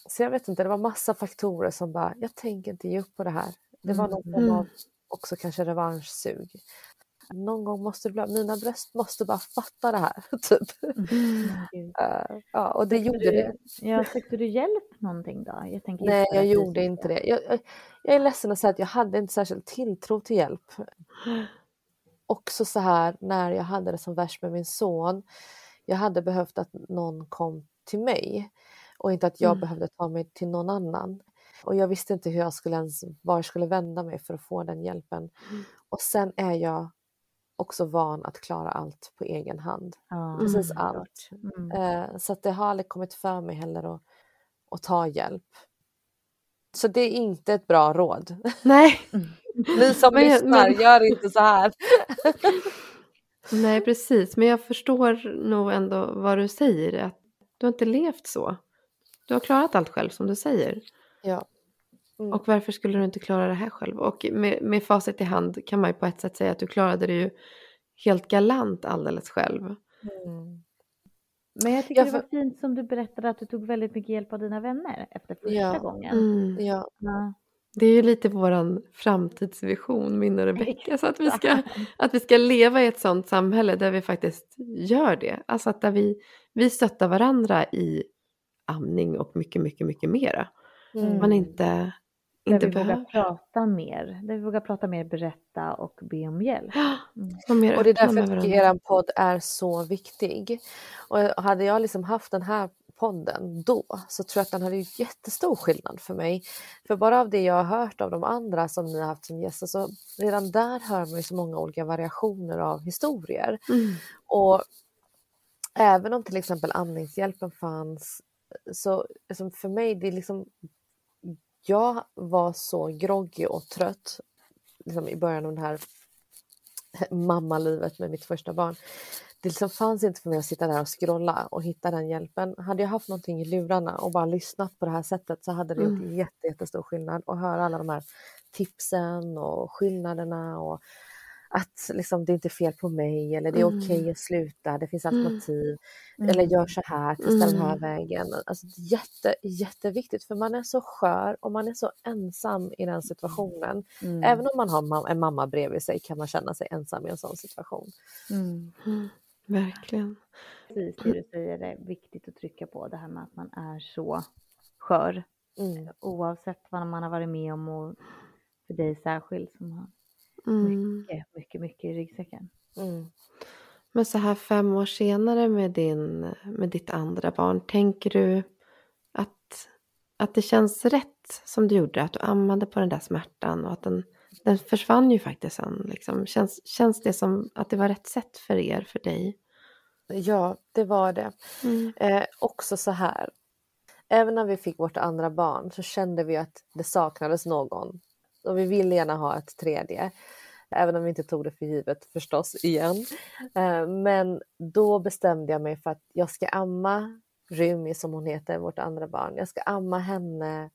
Så jag vet inte, det var massa faktorer som bara, jag tänker inte ge upp på det här. Det var någon form av också kanske revanschsug. Någon gång måste det bli, mina bröst måste bara fatta det här. Typ. Mm. Uh, ja, och det gjorde du, det. Ja, sökte du hjälp någonting då? Jag Nej, jag gjorde inte det. Jag, jag, jag är ledsen att säga att jag hade inte särskilt tilltro till hjälp. Också så här när jag hade det som värst med min son. Jag hade behövt att någon kom till mig och inte att jag mm. behövde ta mig till någon annan. Och jag visste inte hur jag skulle ens, var jag skulle vända mig för att få den hjälpen. Mm. Och sen är jag också van att klara allt på egen hand. Mm. Precis allt. Mm. Eh, så det har aldrig kommit för mig heller att, att ta hjälp. Så det är inte ett bra råd. Nej. Ni som men, lyssnar, men... gör inte så här. Nej precis, men jag förstår nog ändå vad du säger. Att du har inte levt så. Du har klarat allt själv som du säger. Ja. Mm. Och varför skulle du inte klara det här själv? Och med, med facit i hand kan man ju på ett sätt säga att du klarade det ju helt galant alldeles själv. Mm. Men jag tycker jag det var fint som du berättade att du tog väldigt mycket hjälp av dina vänner efter första ja. gången. Mm. Ja. ja. Det är ju lite våran framtidsvision, min och Rebecka, så att vi, ska, att vi ska leva i ett sånt samhälle där vi faktiskt gör det. Alltså att där vi, vi stöttar varandra i amning och mycket, mycket, mycket mera. Mm. Man inte, inte där vi vågar prata mer, där vi vågar prata mer, berätta och be om hjälp. Mm. och det är därför er podd är så viktig. Och hade jag liksom haft den här podden då så tror jag att den hade gjort jättestor skillnad för mig. För bara av det jag har hört av de andra som ni har haft som gäster så redan där hör man ju så många olika variationer av historier. Mm. Och även om till exempel amningshjälpen fanns så liksom för mig, det är liksom jag var så groggy och trött liksom i början av det här mammalivet med mitt första barn. Det liksom fanns inte för mig att sitta där och scrolla och hitta den hjälpen. Hade jag haft någonting i lurarna och bara lyssnat på det här sättet så hade det gjort mm. jätte, jättestor skillnad att höra alla de här tipsen och skillnaderna och att liksom, det är inte är fel på mig eller det är mm. okej okay att sluta, det finns mm. alternativ. Mm. Eller gör så här, testa den här mm. vägen. Alltså, det är jätte, jätteviktigt för man är så skör och man är så ensam i den situationen. Mm. Även om man har en mamma bredvid sig kan man känna sig ensam i en sån situation. Verkligen. Precis det du säger är viktigt att trycka på, det här med att man är så skör. Oavsett vad man har varit med om och för dig särskilt som har Mm. Mycket, mycket, mycket i ryggsäcken. Mm. Men så här fem år senare med, din, med ditt andra barn, tänker du att, att det känns rätt som du gjorde? Att du ammade på den där smärtan och att den, den försvann ju faktiskt sen. Liksom. Känns, känns det som att det var rätt sätt för er, för dig? Ja, det var det. Mm. Eh, också så här, även när vi fick vårt andra barn så kände vi att det saknades någon och vi vill gärna ha ett tredje. Även om vi inte tog det för givet förstås igen. Eh, men då bestämde jag mig för att jag ska amma Rymi som hon heter, vårt andra barn. Jag ska amma henne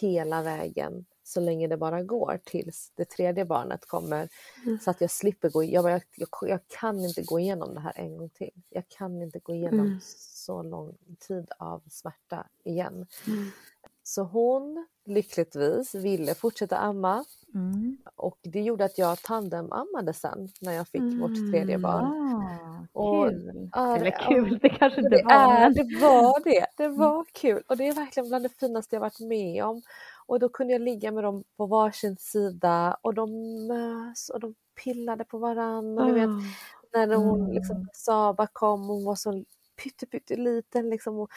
hela vägen så länge det bara går tills det tredje barnet kommer. Mm. Så att jag slipper gå jag, jag, jag, jag, kan inte gå igenom det här en gång till. Jag kan inte gå igenom mm. så lång tid av smärta igen. Mm. Så hon lyckligtvis ville fortsätta amma Mm. och det gjorde att jag tandemammade sen när jag fick vårt tredje Mm. barn. Ah, Och- kul. Ja, Eller kul, det kanske inte Det, var. är, det var det, det var kul och det är verkligen bland det finaste jag varit med om. Och då kunde jag ligga med dem på varsin sida och de mös och de pillade på varandra. Du vet, Ah. när hon, Mm. liksom, Saba kom, hon var så pytte, pytteliten liksom. Och,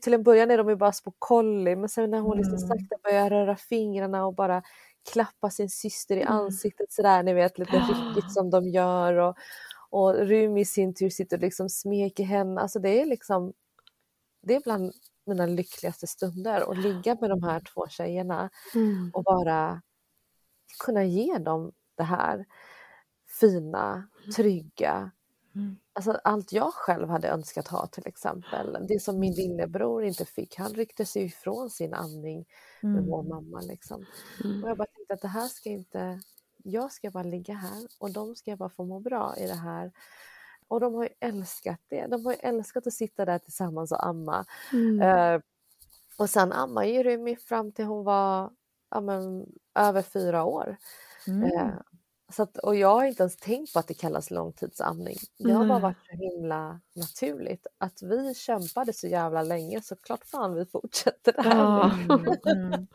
till en början är de ju bara små collie men sen när hon liksom Mm. sakta börjar röra fingrarna och bara klappa sin syster i Mm. ansiktet sådär, ni vet lite ryckigt som de gör. Och, och Rumi i sin tur sitter och liksom smeker henne. Alltså det är liksom det är bland mina lyckligaste stunder att ligga med de här två tjejerna Mm. och bara kunna ge dem det här fina, trygga, Mm. alltså allt jag själv hade önskat ha till exempel. Det som min lillebror inte fick, han ryckte sig ifrån sin amning med vår Mm. mamma. Liksom. Mm. Och jag bara tänkte att det här ska inte, jag ska bara ligga här och de ska bara få må bra i det här. Och de har ju älskat det. De har ju älskat att sitta där tillsammans och amma. Mm. Eh, och sen ammade ju Rumi fram till hon var ja, men, över fyra år. Mm. Eh, så att, och jag har inte ens tänkt på att det kallas långtidsamning. Det har bara varit så himla naturligt. Att vi kämpade så jävla länge så klart fan vi fortsätter det här. Ja. Mm.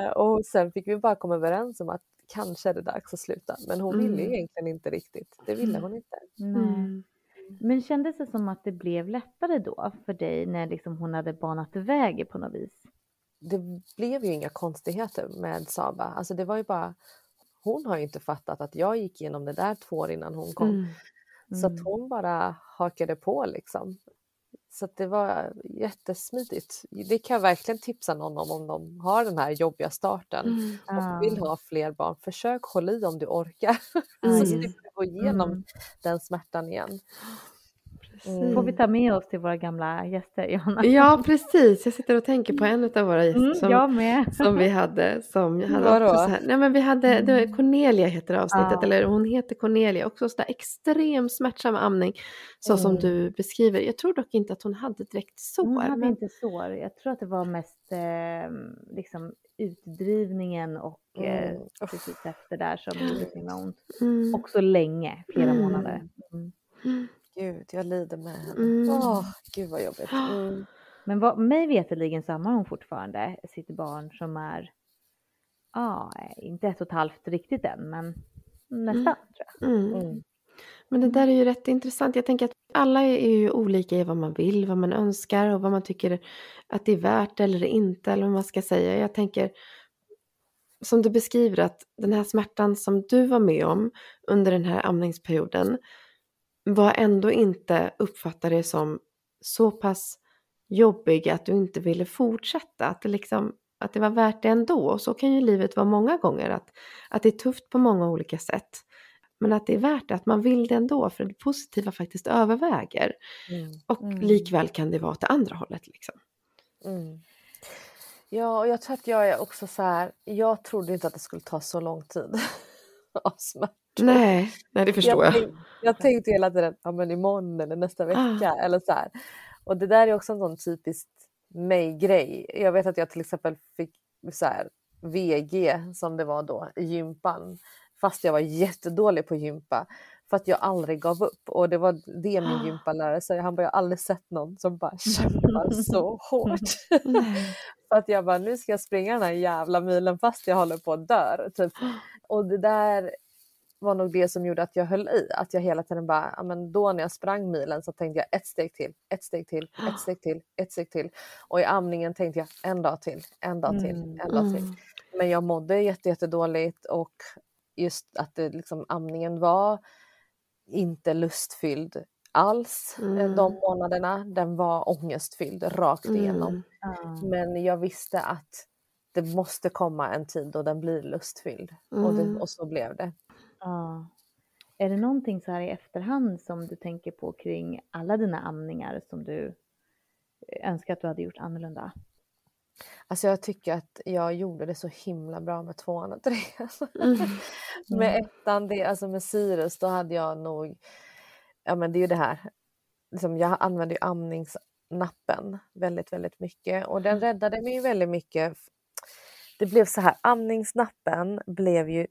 Mm. Och sen fick vi bara komma överens om att kanske är det dags att sluta. Men hon ville ju Mm. egentligen inte riktigt. Det ville hon inte. Nej. Mm. Men kändes det som att det blev lättare då för dig när liksom hon hade banat väg på något vis? Det blev ju inga konstigheter med Saba. Alltså det var ju bara hon har ju inte fattat att jag gick igenom det där två år innan hon kom. Mm. Så att Mm. hon bara hakade på liksom. Så att det var jättesmidigt. Det kan jag verkligen tipsa någon om om de har den här jobbiga starten Mm. och vill ha fler barn. Försök hålla i om du orkar Mm. så slipper du gå igenom Mm. den smärtan igen. Precis. Får vi ta med oss till våra gamla gäster, Johanna? Ja, precis. Jag sitter och tänker på en av våra gäster Mm, som, med. som vi hade. Som hade Vadå? också så här, nej men vi hade, det var Cornelia heter avsnittet, Ja. eller hon heter Cornelia, också sådär extrem smärtsam amning, så som Mm. du beskriver. Jag tror dock inte att hon hade direkt sår. Hon hade men, inte sår. Jag tror att det var mest eh, liksom utdrivningen och eh, Mm. Uff. precis efter där som gjorde så himla ont. mm, Också länge, flera Mm. månader. Mm. Mm, Gud, jag lider med henne. Mm. Åh, gud vad jobbigt. Mm. Men vad, mig veterligen så ammar hon fortfarande sitt barn som är, ja, inte ett och ett halvt riktigt än, men nästan tror jag. mm. Mm. Men det där är ju rätt intressant. Jag tänker att alla är ju olika i vad man vill, vad man önskar och vad man tycker att det är värt eller inte, eller vad man ska säga. Jag tänker, som du beskriver att den här smärtan som du var med om under den här amningsperioden var ändå inte uppfattade som så pass jobbig att du inte ville fortsätta. Att det, liksom, att det var värt det ändå. Och så kan ju livet vara många gånger. Att, att det är tufft på många olika sätt. Men att det är värt det, att man vill det ändå. För det positiva faktiskt överväger. Mm. Och Mm. likväl kan det vara åt det andra hållet. Liksom. Mm. Ja, och jag tror att jag är också så här, jag trodde inte att det skulle ta så lång tid. av smärta. Nej, nej, det förstår jag. tänk- jag tänkte hela tiden, ja men imorgon eller nästa vecka eller så här. Och det där är också en sån typisk mig-grej. Jag vet att jag till exempel fick så här, VG som det var då i gympan. Fast jag var jättedålig på gympa. För att jag aldrig gav upp. Och det var det min gympalärare sa. Han bara, jag har aldrig sett någon som bara kämpar så hårt. För att jag bara, nu ska jag springa den här jävla milen fast jag håller på att dö. Typ. Och det där var nog det som gjorde att jag höll i. Att jag hela tiden bara, ja, men då när jag sprang milen så tänkte jag ett steg till, ett steg till, ett steg till, ett steg till. Och i amningen tänkte jag en dag till, en dag till, Mm. en dag till. Mm. Men jag mådde jätte, jättedåligt och just att det, liksom, amningen var inte lustfylld alls eh, Mm. de månaderna. Den var ångestfylld rakt igenom. Mm. Men jag visste att det måste komma en tid då den blir lustfylld. Och, Mm. det, och så blev det. Ja. Är det någonting så här i efterhand som du tänker på kring alla dina amningar som du önskar att du hade gjort annorlunda? Alltså jag tycker att jag gjorde det så himla bra med tvåan och trean. Mm. med ettan, det, alltså med Sirius, då hade jag nog, ja men det är ju det här, liksom jag använde ju nappen väldigt, väldigt mycket och den räddade mig väldigt mycket. Det blev så här, amningsnappen blev ju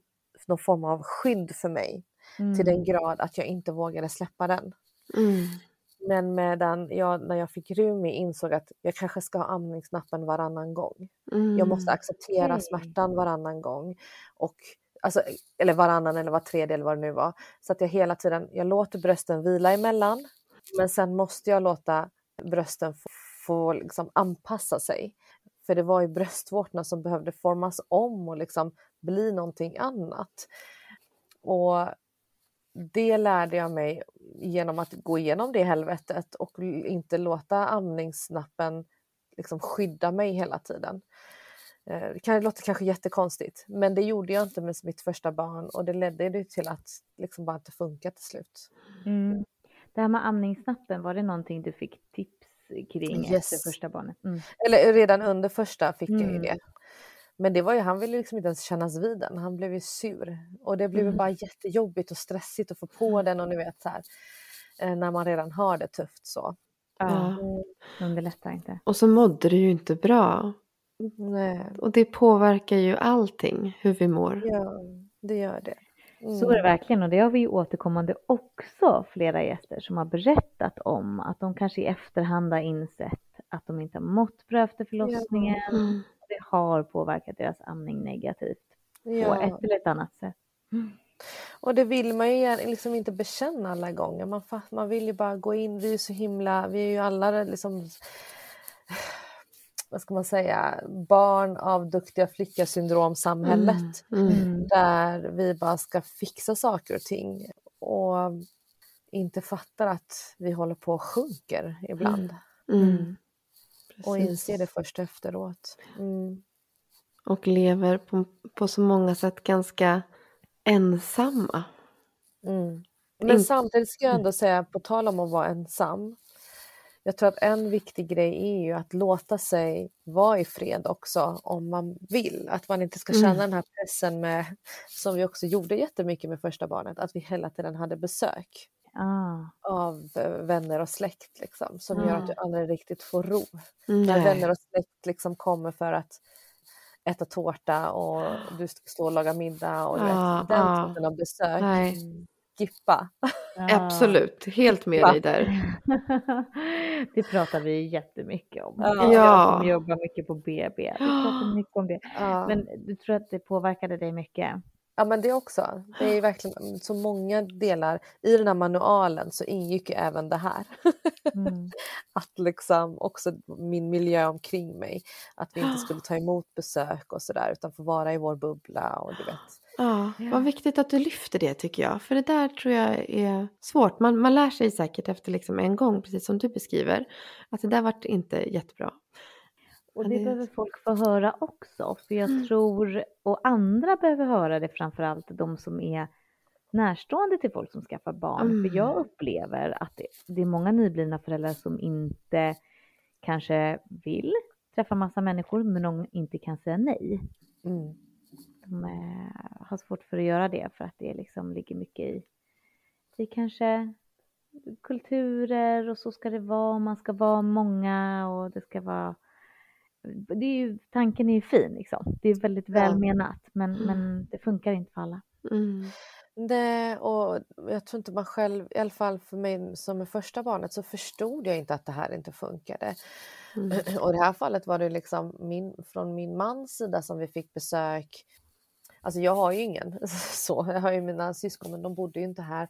någon form av skydd för mig Mm. till den grad att jag inte vågade släppa den. Mm. Men medan jag när jag fick Rumi insåg att jag kanske ska ha amningsnappen varannan gång. Mm. Jag måste acceptera Okej. smärtan varannan gång. Och, alltså, eller varannan eller var tredje eller vad det nu var. Så att jag hela tiden, jag låter brösten vila emellan. Men sen måste jag låta brösten få, få liksom anpassa sig. För det var ju bröstvårtorna som behövde formas om och liksom bli någonting annat. Och det lärde jag mig genom att gå igenom det helvetet och inte låta amningsnappen liksom skydda mig hela tiden. Eh, det låter kanske jättekonstigt, men det gjorde jag inte med mitt första barn och det ledde ju till att liksom bara inte funka till slut. Mm. Det här med amningsnappen, var det någonting du fick tips kring Yes. efter första barnet? Mm. Eller redan under första fick jag ju Mm. det. Men det var ju, han ville liksom inte ens kännas vid den, han blev ju sur. Och det blev Mm. bara jättejobbigt och stressigt att få på den och ni vet så här, eh, när man redan har det tufft så. Ja, Mm, underlättar inte. Och så mådde du ju inte bra. Nej, Och det påverkar ju allting, hur vi mår. ja, det gör det. Så är det Mm. verkligen och det har vi ju återkommande också flera gäster som har berättat om att de kanske i efterhand har insett att de inte har mått bra efter förlossningen. Mm. Det har påverkat deras amning negativt på Ja. ett eller ett annat sätt. Och det vill man ju liksom inte bekänna alla gånger. Man, man vill ju bara gå in, vi är så himla, vi är ju alla liksom vad ska man säga, barn av duktiga flicka-syndromsamhället. Mm. Mm. Där vi bara ska fixa saker och ting och inte fattar att vi håller på och sjunker ibland. Mm. Och Precis. inser det först efteråt. Mm. Och lever på, på så många sätt ganska ensamma. Mm. Men samtidigt ska jag ändå säga, på tal om att vara ensam. Jag tror att en viktig grej är ju att låta sig vara i fred också om man vill. Att man inte ska känna Mm. den här pressen med, som vi också gjorde jättemycket med första barnet, att vi hela tiden hade besök Ah. av eh, vänner och släkt liksom, som gör att du aldrig riktigt får ro. När Nej. vänner och släkt liksom kommer för att äta tårta och du ska stå och laga middag och Ja, vet, den ja. typen av besök. Nej. Skippa. Ah. Absolut, helt med Va? dig där. det pratar vi jättemycket om. Ja. Jag som jobbar mycket på BB. Vi pratar mycket om det. Ja. Men du tror att det påverkade dig mycket? Ja men det också. Det är verkligen så många delar. I den här manualen så ingick ju även det här. Mm. Att liksom också min miljö omkring mig. Att vi inte skulle ta emot besök och sådär utan få vara i vår bubbla och du vet. Ja, Ja. vad viktigt att du lyfter det tycker jag. För det där tror jag är svårt. Man, man lär sig säkert efter liksom en gång, precis som du beskriver, att det där vart inte jättebra. Och det det- behöver folk få höra också. För jag Mm. tror, och andra behöver höra det framförallt de som är närstående till folk som skaffar barn. Mm. För jag upplever att det, det är många nyblivna föräldrar som inte kanske vill träffa massa människor men de inte kan säga nej. Mm. De eh, har svårt för att göra det för att det liksom ligger mycket i, i kanske kulturer och så ska det vara, man ska vara många och det ska vara det är ju, tanken är ju fin liksom. Det är väldigt välmenat men, Mm. men det funkar inte för alla. Mm. Det, och jag tror inte man själv, i alla fall för mig som med första barnet så förstod jag inte att det här inte funkade. Mm. Och i det här fallet var det liksom min, från min mans sida som vi fick besök. Alltså jag har ju ingen så, jag har ju mina syskon men de bodde ju inte här.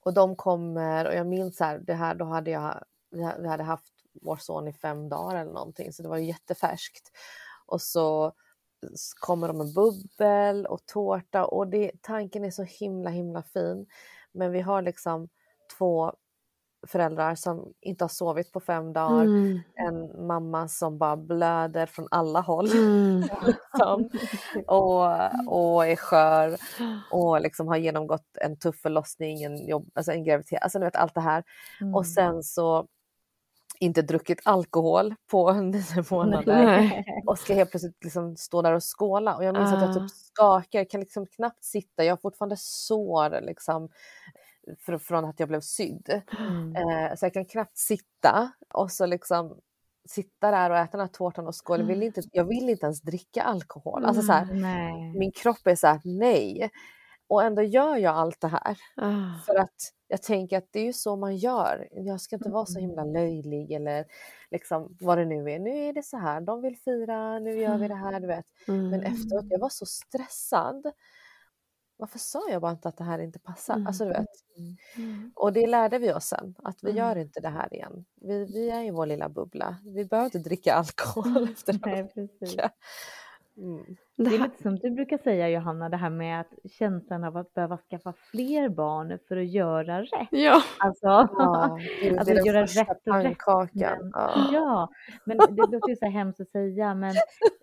Och de kommer och jag minns här, det här då hade jag, vi hade haft vår son i fem dagar eller någonting så det var ju jättefärskt. Och så kommer de med bubbel och tårta och det, tanken är så himla himla fin. Men vi har liksom två föräldrar som inte har sovit på fem dagar Mm. en mamma som bara blöder från alla håll Mm. liksom, och, och är skör och liksom har genomgått en tuff förlossning, en, jobb, alltså en graviditet, alltså ni vet allt det här. Mm. Och sen så inte druckit alkohol på nio månader Nej. och ska helt plötsligt liksom stå där och skåla och jag minns att jag Ah. typ skakar, kan liksom knappt sitta, jag har fortfarande sår liksom för, från att jag blev sydd. Mm. Eh, så jag kan knappt sitta och så liksom sitta där och äta den här tårtan och skål. Jag vill inte, jag vill inte ens dricka alkohol. Alltså så här, Nej. min kropp är så här, nej. Och ändå gör jag allt det här. Ah. För att jag tänker att det är ju så man gör. Jag ska inte vara så himla Mm. löjlig eller liksom vad det nu är. Nu är det så här, de vill fira, nu gör vi det här, du vet. Men Mm. efteråt, jag var så stressad. Varför sa jag bara inte att det här inte passar? Mm. Alltså du vet. Mm. Och det lärde vi oss sen, att vi Mm. gör inte det här igen. Vi, vi är i vår lilla bubbla. Vi behöver inte dricka alkohol efter en Nej, precis. vecka. Mm. Det är lite som du brukar säga Johanna, det här med att känslan av att behöva skaffa fler barn för att göra rätt. ja. Alltså, Ja, Alltså, det är den göra rätt och rätt, men, Ja. ja, men det låter ju så hemskt att säga, men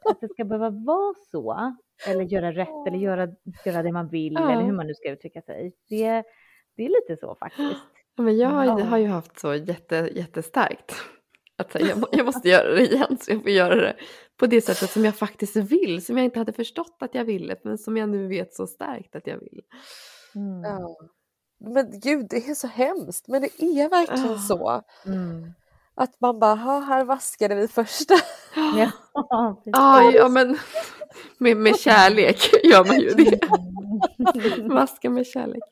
att det ska behöva vara så, eller göra rätt, eller göra, göra det man vill, Ja. eller hur man nu ska uttrycka sig. Det, det är lite så faktiskt. Ja, Men jag har, har ju haft så jätte, jättestarkt. Att säga, jag, jag måste göra det igen så jag får göra det på det sättet som jag faktiskt vill. Som jag inte hade förstått att jag ville men som jag nu vet så starkt att jag vill. Mm. Ja. Men gud, det är så hemskt. Men det är verkligen Ah. så. Mm. Att man bara, "Ha, här vaskade vi första. Ja. Ah, ja men med, med kärlek gör man ju det. Mm. Vaska med kärlek.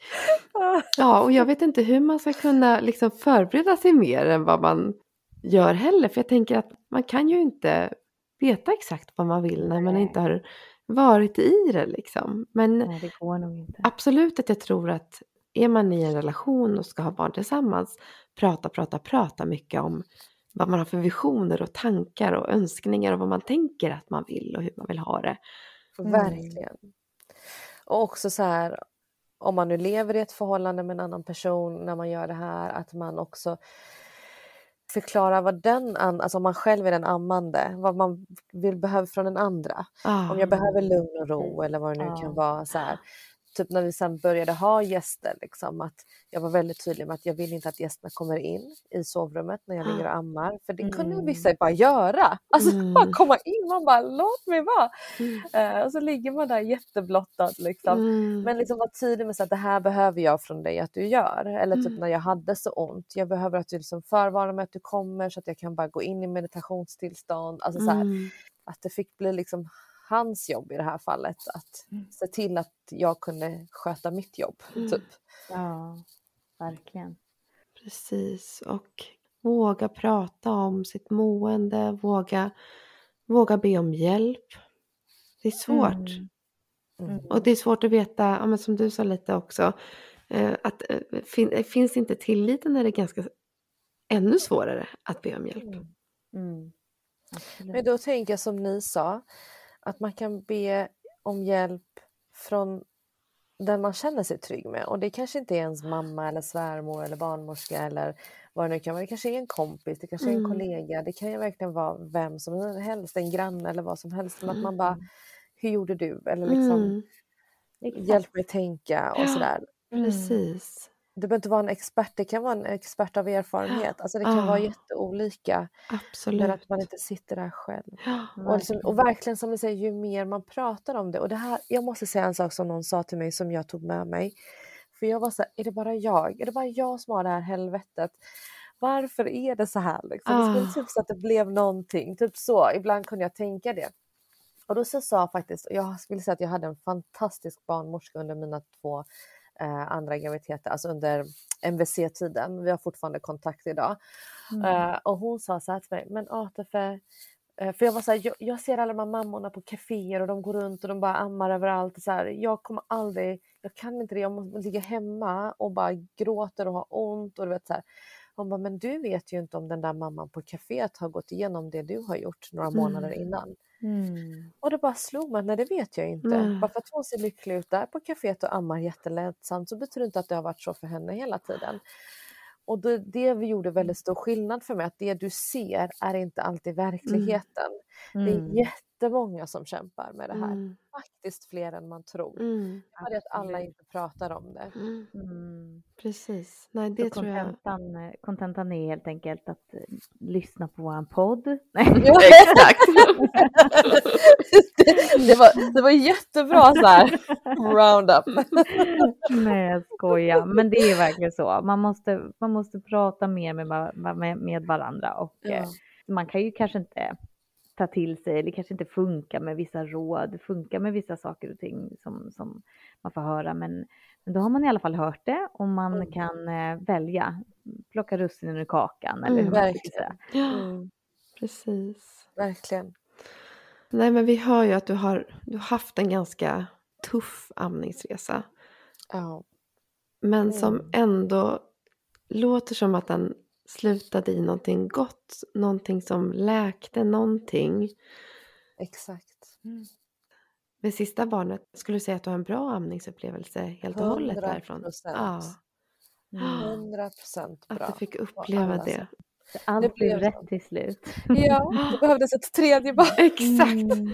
Ja och jag vet inte hur man ska kunna liksom förbereda sig mer än vad man gör heller. För jag tänker att man kan ju inte veta exakt vad man vill när man Nej. inte har varit i det liksom. Men Nej, det går nog inte. absolut att jag tror att är man i en relation och ska ha barn tillsammans, prata, prata, prata mycket om vad man har för visioner och tankar och önskningar och vad man tänker att man vill och hur man vill ha det. Mm. Verkligen. Och också så här, om man nu lever i ett förhållande med en annan person när man gör det här, att man också förklarar vad den, alltså om man själv är den ammande, vad man vill behöva från den andra. Ah, Om jag behöver lugn och ro eller vad det nu Ja. kan vara. Så här. Typ när vi sen började ha gäster, liksom, att jag var väldigt tydlig med att jag vill inte att gästerna kommer in i sovrummet när jag ligger och ammar. För det kunde Mm. vissa bara göra. Alltså Mm. bara komma in, man bara låt mig vara. Mm. Eh, och så ligger man där jätteblottad. Liksom. Mm. Men liksom vara tydlig med att det här behöver jag från dig att du gör. Eller typ Mm. när jag hade så ont. Jag behöver att du liksom förvarnar mig att du kommer så att jag kan bara gå in i meditationstillstånd. Alltså så här, Mm. att det fick bli liksom hans jobb i det här fallet. Att Mm. se till att jag kunde sköta mitt jobb. Mm. Typ. Ja, verkligen. Precis, och våga prata om sitt mående, våga, våga be om hjälp. Det är svårt. Mm. Mm. Och det är svårt att veta, ja, men som du sa lite också, eh, att eh, fin, finns inte tilliten är det ganska ännu svårare att be om hjälp. Mm. Mm. Men då tänker jag som ni sa, att man kan be om hjälp från den man känner sig trygg med. Och det kanske inte är ens mamma eller svärmor eller barnmorska eller vad det nu kan vara. Det kanske är en kompis, det kanske är en Mm. kollega. Det kan ju verkligen vara vem som helst, en granne eller vad som helst. Men att man bara, Mm. hur gjorde du? Eller liksom, Mm, hjälp mig tänka och Ja. sådär. Precis, Det behöver inte vara en expert, det kan vara en expert av erfarenhet. Alltså det kan Ah. vara jätteolika. absolut. Men att man inte sitter där själv. Ja. Och, liksom, och verkligen som du säger, ju mer man pratar om det. Och det här, jag måste säga en sak som någon sa till mig som jag tog med mig. För jag var så här, är det bara jag? Är det bara jag som har det här helvetet? Varför är det så här? Liksom? Det skulle Ah. typ så att det blev någonting. Typ så, ibland kunde jag tänka det. Och då så sa faktiskt, jag vill säga att jag hade en fantastisk barnmorska under mina två eh, andra graviditeter, alltså under MVC-tiden. Vi har fortfarande kontakt idag. Mm. Eh, och hon sa så här till mig, men Atefe, eh, för jag var så här, jag, jag ser alla de här mammorna på kaféer och de går runt och de bara ammar överallt. Och så här, jag kommer aldrig, jag kan inte det, jag måste ligga hemma och bara gråter och har ont. Och du vet, så här. Hon bara, men du vet ju inte om den där mamman på kaféet har gått igenom det du har gjort några månader Mm. innan. Mm. Och det bara slog mig, nej det vet jag inte. Nej. Bara för att hon ser lycklig ut där på kaféet och ammar jättelättsamt så betyder det inte att det har varit så för henne hela tiden. Och det, det vi gjorde väldigt stor skillnad för mig, att det du ser är inte alltid verkligheten. Det är Mm. Jättemånga som kämpar med det här. Mm. Faktiskt fler än man tror. Mm. Det att alla inte pratar om det. Mm. Mm. Precis. Nej, Så det tror jag. kontentan, eh, kontentan är helt enkelt att eh, lyssna på vår podd. Exakt. det, det, var, det var jättebra så här roundup. Nej, jag skojar. Men det är verkligen så. Man måste, man måste prata mer med, med, med varandra och Ja. eh, man kan ju kanske inte ta till sig, eller kanske inte funka med vissa råd, funka med vissa saker och ting som, som man får höra. Men, men då har man i alla fall hört det och man Mm. kan eh, välja, plocka russinen ur kakan eller Mm, hur man ska säga. Ja, Mm, precis. verkligen. Nej, men vi hör ju att du har, du har haft en ganska tuff amningsresa. Ja. Men som Mm. ändå låter som att den slutade i någonting gott. Någonting som läkte någonting. Exakt. Med sista barnet, skulle du säga att du har en bra amningsupplevelse helt och hållet 100 därifrån? Ja, Mm. 100 procent bra. att du fick uppleva det. sätt. Allt blev blev så. rätt till slut. Ja, det behövdes ett tredje barn. Exakt! Mm.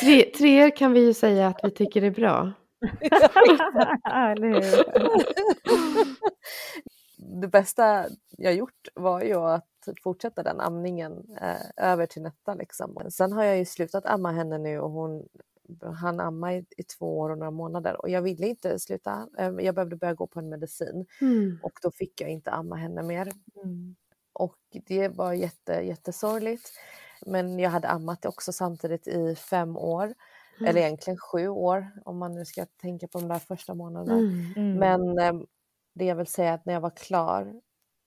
Tre, treor kan vi ju säga att vi tycker är bra. det bästa jag gjort var ju att fortsätta den amningen eh, över till Netta. Liksom. Sen har jag ju slutat amma henne nu och hon han amma i, i två år och några månader och jag ville inte sluta. Eh, jag behövde börja gå på en medicin Mm. och då fick jag inte amma henne mer. Mm. Och det var jätte, jättesorgligt. Men jag hade ammat också samtidigt i fem år, Mm. eller egentligen sju år om man nu ska tänka på de där första månaderna. Mm. Mm. Men eh, det jag vill säga är att när jag var klar,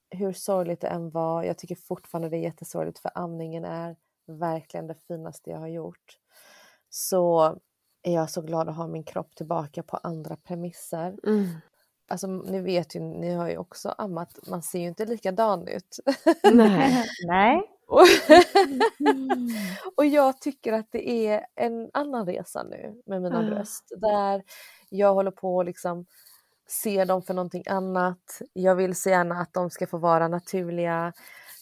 hur sorgligt det än var, jag tycker fortfarande det är jättesorgligt för amningen är verkligen det finaste jag har gjort. Så är jag så glad att ha min kropp tillbaka på andra premisser. Mm. Alltså ni vet ju, ni har ju också ammat, man ser ju inte likadan ut. Nej. Nej. Och, Mm. jag tycker att det är en annan resa nu med mina Ja. bröst. Där jag håller på liksom se dem för någonting annat. Jag vill så gärna att de ska få vara naturliga.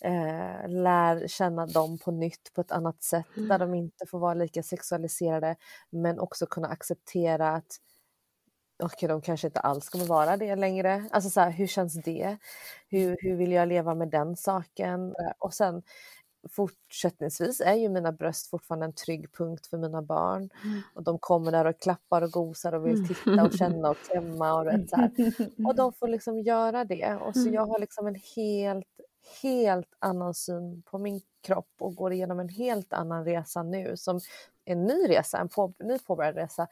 Eh, lär känna dem på nytt på ett annat sätt. Där de inte får vara lika sexualiserade. Men också kunna acceptera att okej, de kanske inte alls kommer vara det längre. Alltså så här, hur känns det? Hur, hur vill jag leva med den saken? Och sen fortsättningsvis är ju mina bröst fortfarande en trygg punkt för mina barn. Mm. Och de kommer där och klappar och gosar och vill titta och känna och klämma och rätt så här. Och de får liksom göra det. Och så Mm. jag har liksom en helt, helt annan syn på min kropp och går igenom en helt annan resa nu som en ny resa, en på, ny påbörjad resa.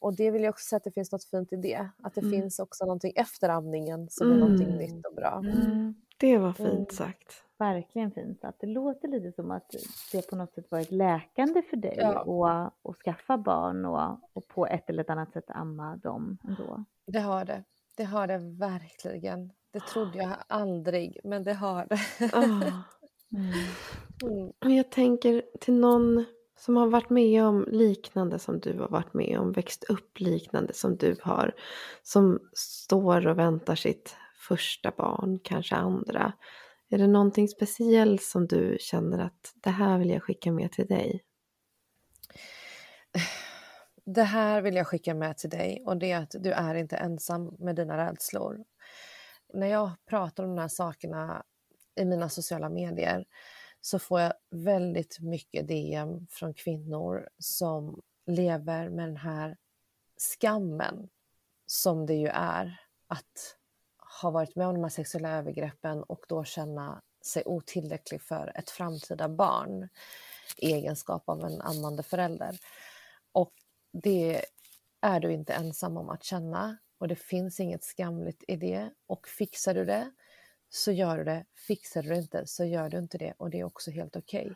Och det vill jag också säga att det finns något fint i det. Att det Mm. finns också någonting efter amningen som är någonting Mm. nytt och bra. Mm. Det var Mm. fint sagt. Verkligen fint. Att det låter lite som att det på något sätt varit läkande för dig Ja. och, och skaffa barn och, och på ett eller ett annat sätt amma dem ändå. Det har det. Det har det verkligen. Det trodde jag aldrig, men det har det. Ah. Mm. Mm. Och jag tänker till någon som har varit med om liknande som du har varit med om, växt upp liknande som du har, som står och väntar sitt första barn, kanske andra. Är det någonting speciellt som du känner att det här vill jag skicka med till dig? Det här vill jag skicka med till dig och det är att du är inte ensam med dina rädslor. När jag pratar om de här sakerna i mina sociala medier så får jag väldigt mycket DM från kvinnor som lever med den här skammen som det ju är att ha varit med om de här sexuella övergreppen och då känna sig otillräcklig för ett framtida barn i egenskap av en ammande förälder. Och det är du inte ensam om att känna och det finns inget skamligt i det. Och fixar du det så gör du det. Fixar du det inte så gör du inte det och det är också helt okej.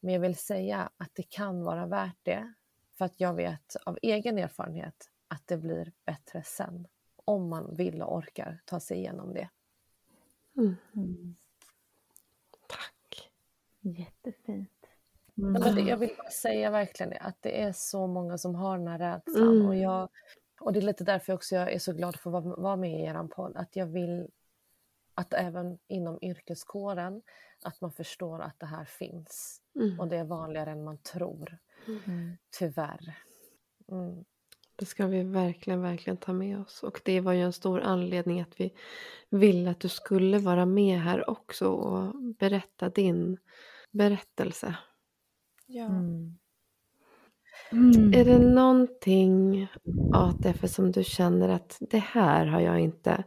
Men jag vill säga att det kan vara värt det för att jag vet av egen erfarenhet att det blir bättre sen om man vill och orkar ta sig igenom det. Mm. Mm. Tack. Jättefint. Mm. jag vill bara säga verkligen det, att det är så många som har den här rädslan. Mm. Och, jag, och det är lite därför också jag är så glad att få vara, vara med i er podd. Att jag vill att även inom yrkeskåren att man förstår att det här finns. Mm. Och det är vanligare än man tror. Mm. Tyvärr. Mm. Det ska vi verkligen, verkligen ta med oss. Och det var ju en stor anledning att vi ville att du skulle vara med här också och berätta din berättelse. Ja. Mm. Är det någonting ATF som du känner att det här har jag inte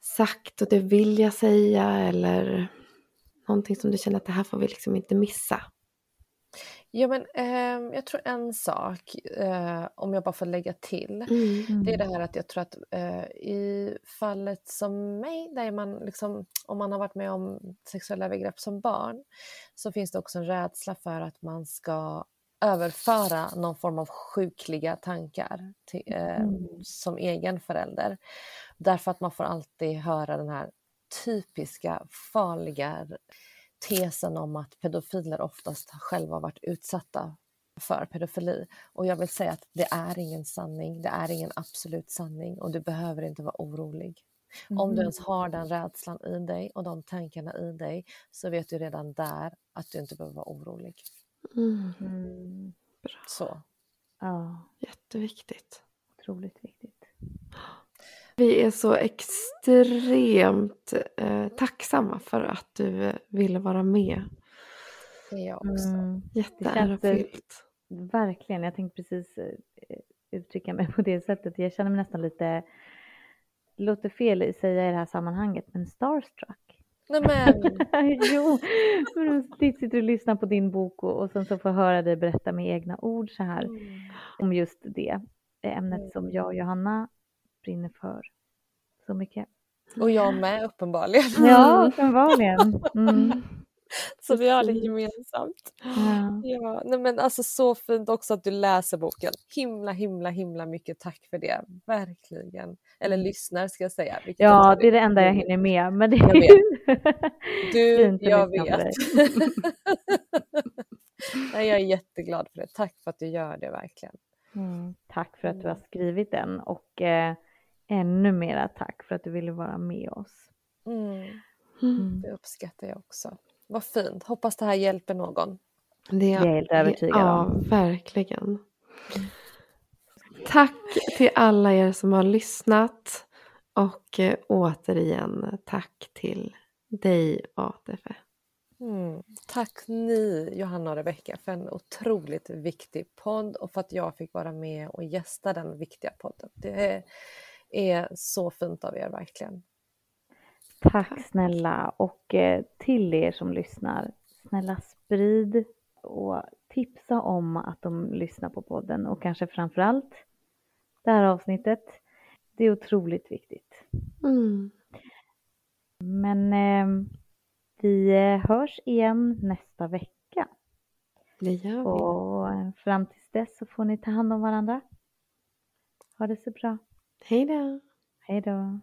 sagt och det vill jag säga eller någonting som du känner att det här får vi liksom inte missa? Ja, men eh, jag tror en sak, eh, om jag bara får lägga till, Mm. det är det här att jag tror att eh, i fallet som mig, där man liksom, om man har varit med om sexuella övergrepp som barn, så finns det också en rädsla för att man ska överföra någon form av sjukliga tankar till, eh, Mm. som egen förälder. Därför att man får alltid höra den här typiska farliga tesen om att pedofiler oftast själva har varit utsatta för pedofili. Och jag vill säga att det är ingen sanning, det är ingen absolut sanning och du behöver inte vara orolig. Om du ens har den rädslan i dig och de tankarna i dig så vet du redan där att du inte behöver vara orolig. Mm. Mm. Så. Ja, Jätteviktigt. otroligt viktigt. Vi är så extremt eh, tacksamma för att du eh, ville vara med. Det är jag också. Mm. Jätteärofyllt. Verkligen, jag tänkte precis eh, uttrycka mig på det sättet. Jag känner mig nästan lite, låter fel att säga i det här sammanhanget, men starstruck. Nej men, jo, men att sitter och lyssnar på din bok och, och sen så får höra dig berätta med egna ord så här om just det ämnet Mm. som jag och Johanna brinner för så mycket. och jag med uppenbarligen. Ja, uppenbarligen. Mm. Så vi har det gemensamt. Ja. Ja, nej men alltså så fint också att du läser boken. Himla, himla, himla mycket tack för det. Verkligen. Eller lyssnar ska jag säga. Mm. ja, det är det enda jag hinner med. Men det Jag vet. Du, jag vet. nej, jag är jätteglad för det. Tack för att du gör det verkligen. Mm, tack för att du har skrivit den och eh, ännu mera tack för att du ville vara med oss. Mm, Mm. det uppskattar jag också. Vad fint. Hoppas det här hjälper någon. Det Jag är helt övertygad ja, om. verkligen. Tack till alla er som har lyssnat. Och eh, återigen tack till dig ATF. Mm. Tack ni, Johanna och Rebecka, för en otroligt viktig podd och för att jag fick vara med och gästa den viktiga podden. Det är så fint av er, verkligen. Tack snälla och eh, till er som lyssnar, snälla sprid och tipsa om att de lyssnar på podden och kanske framförallt det här avsnittet. Det är otroligt viktigt. Mm. Men eh, vi eh, hörs igen nästa vecka Det gör vi. och eh, fram tills dess så får ni ta hand om varandra. Ha det så bra. Hej då. Hej då.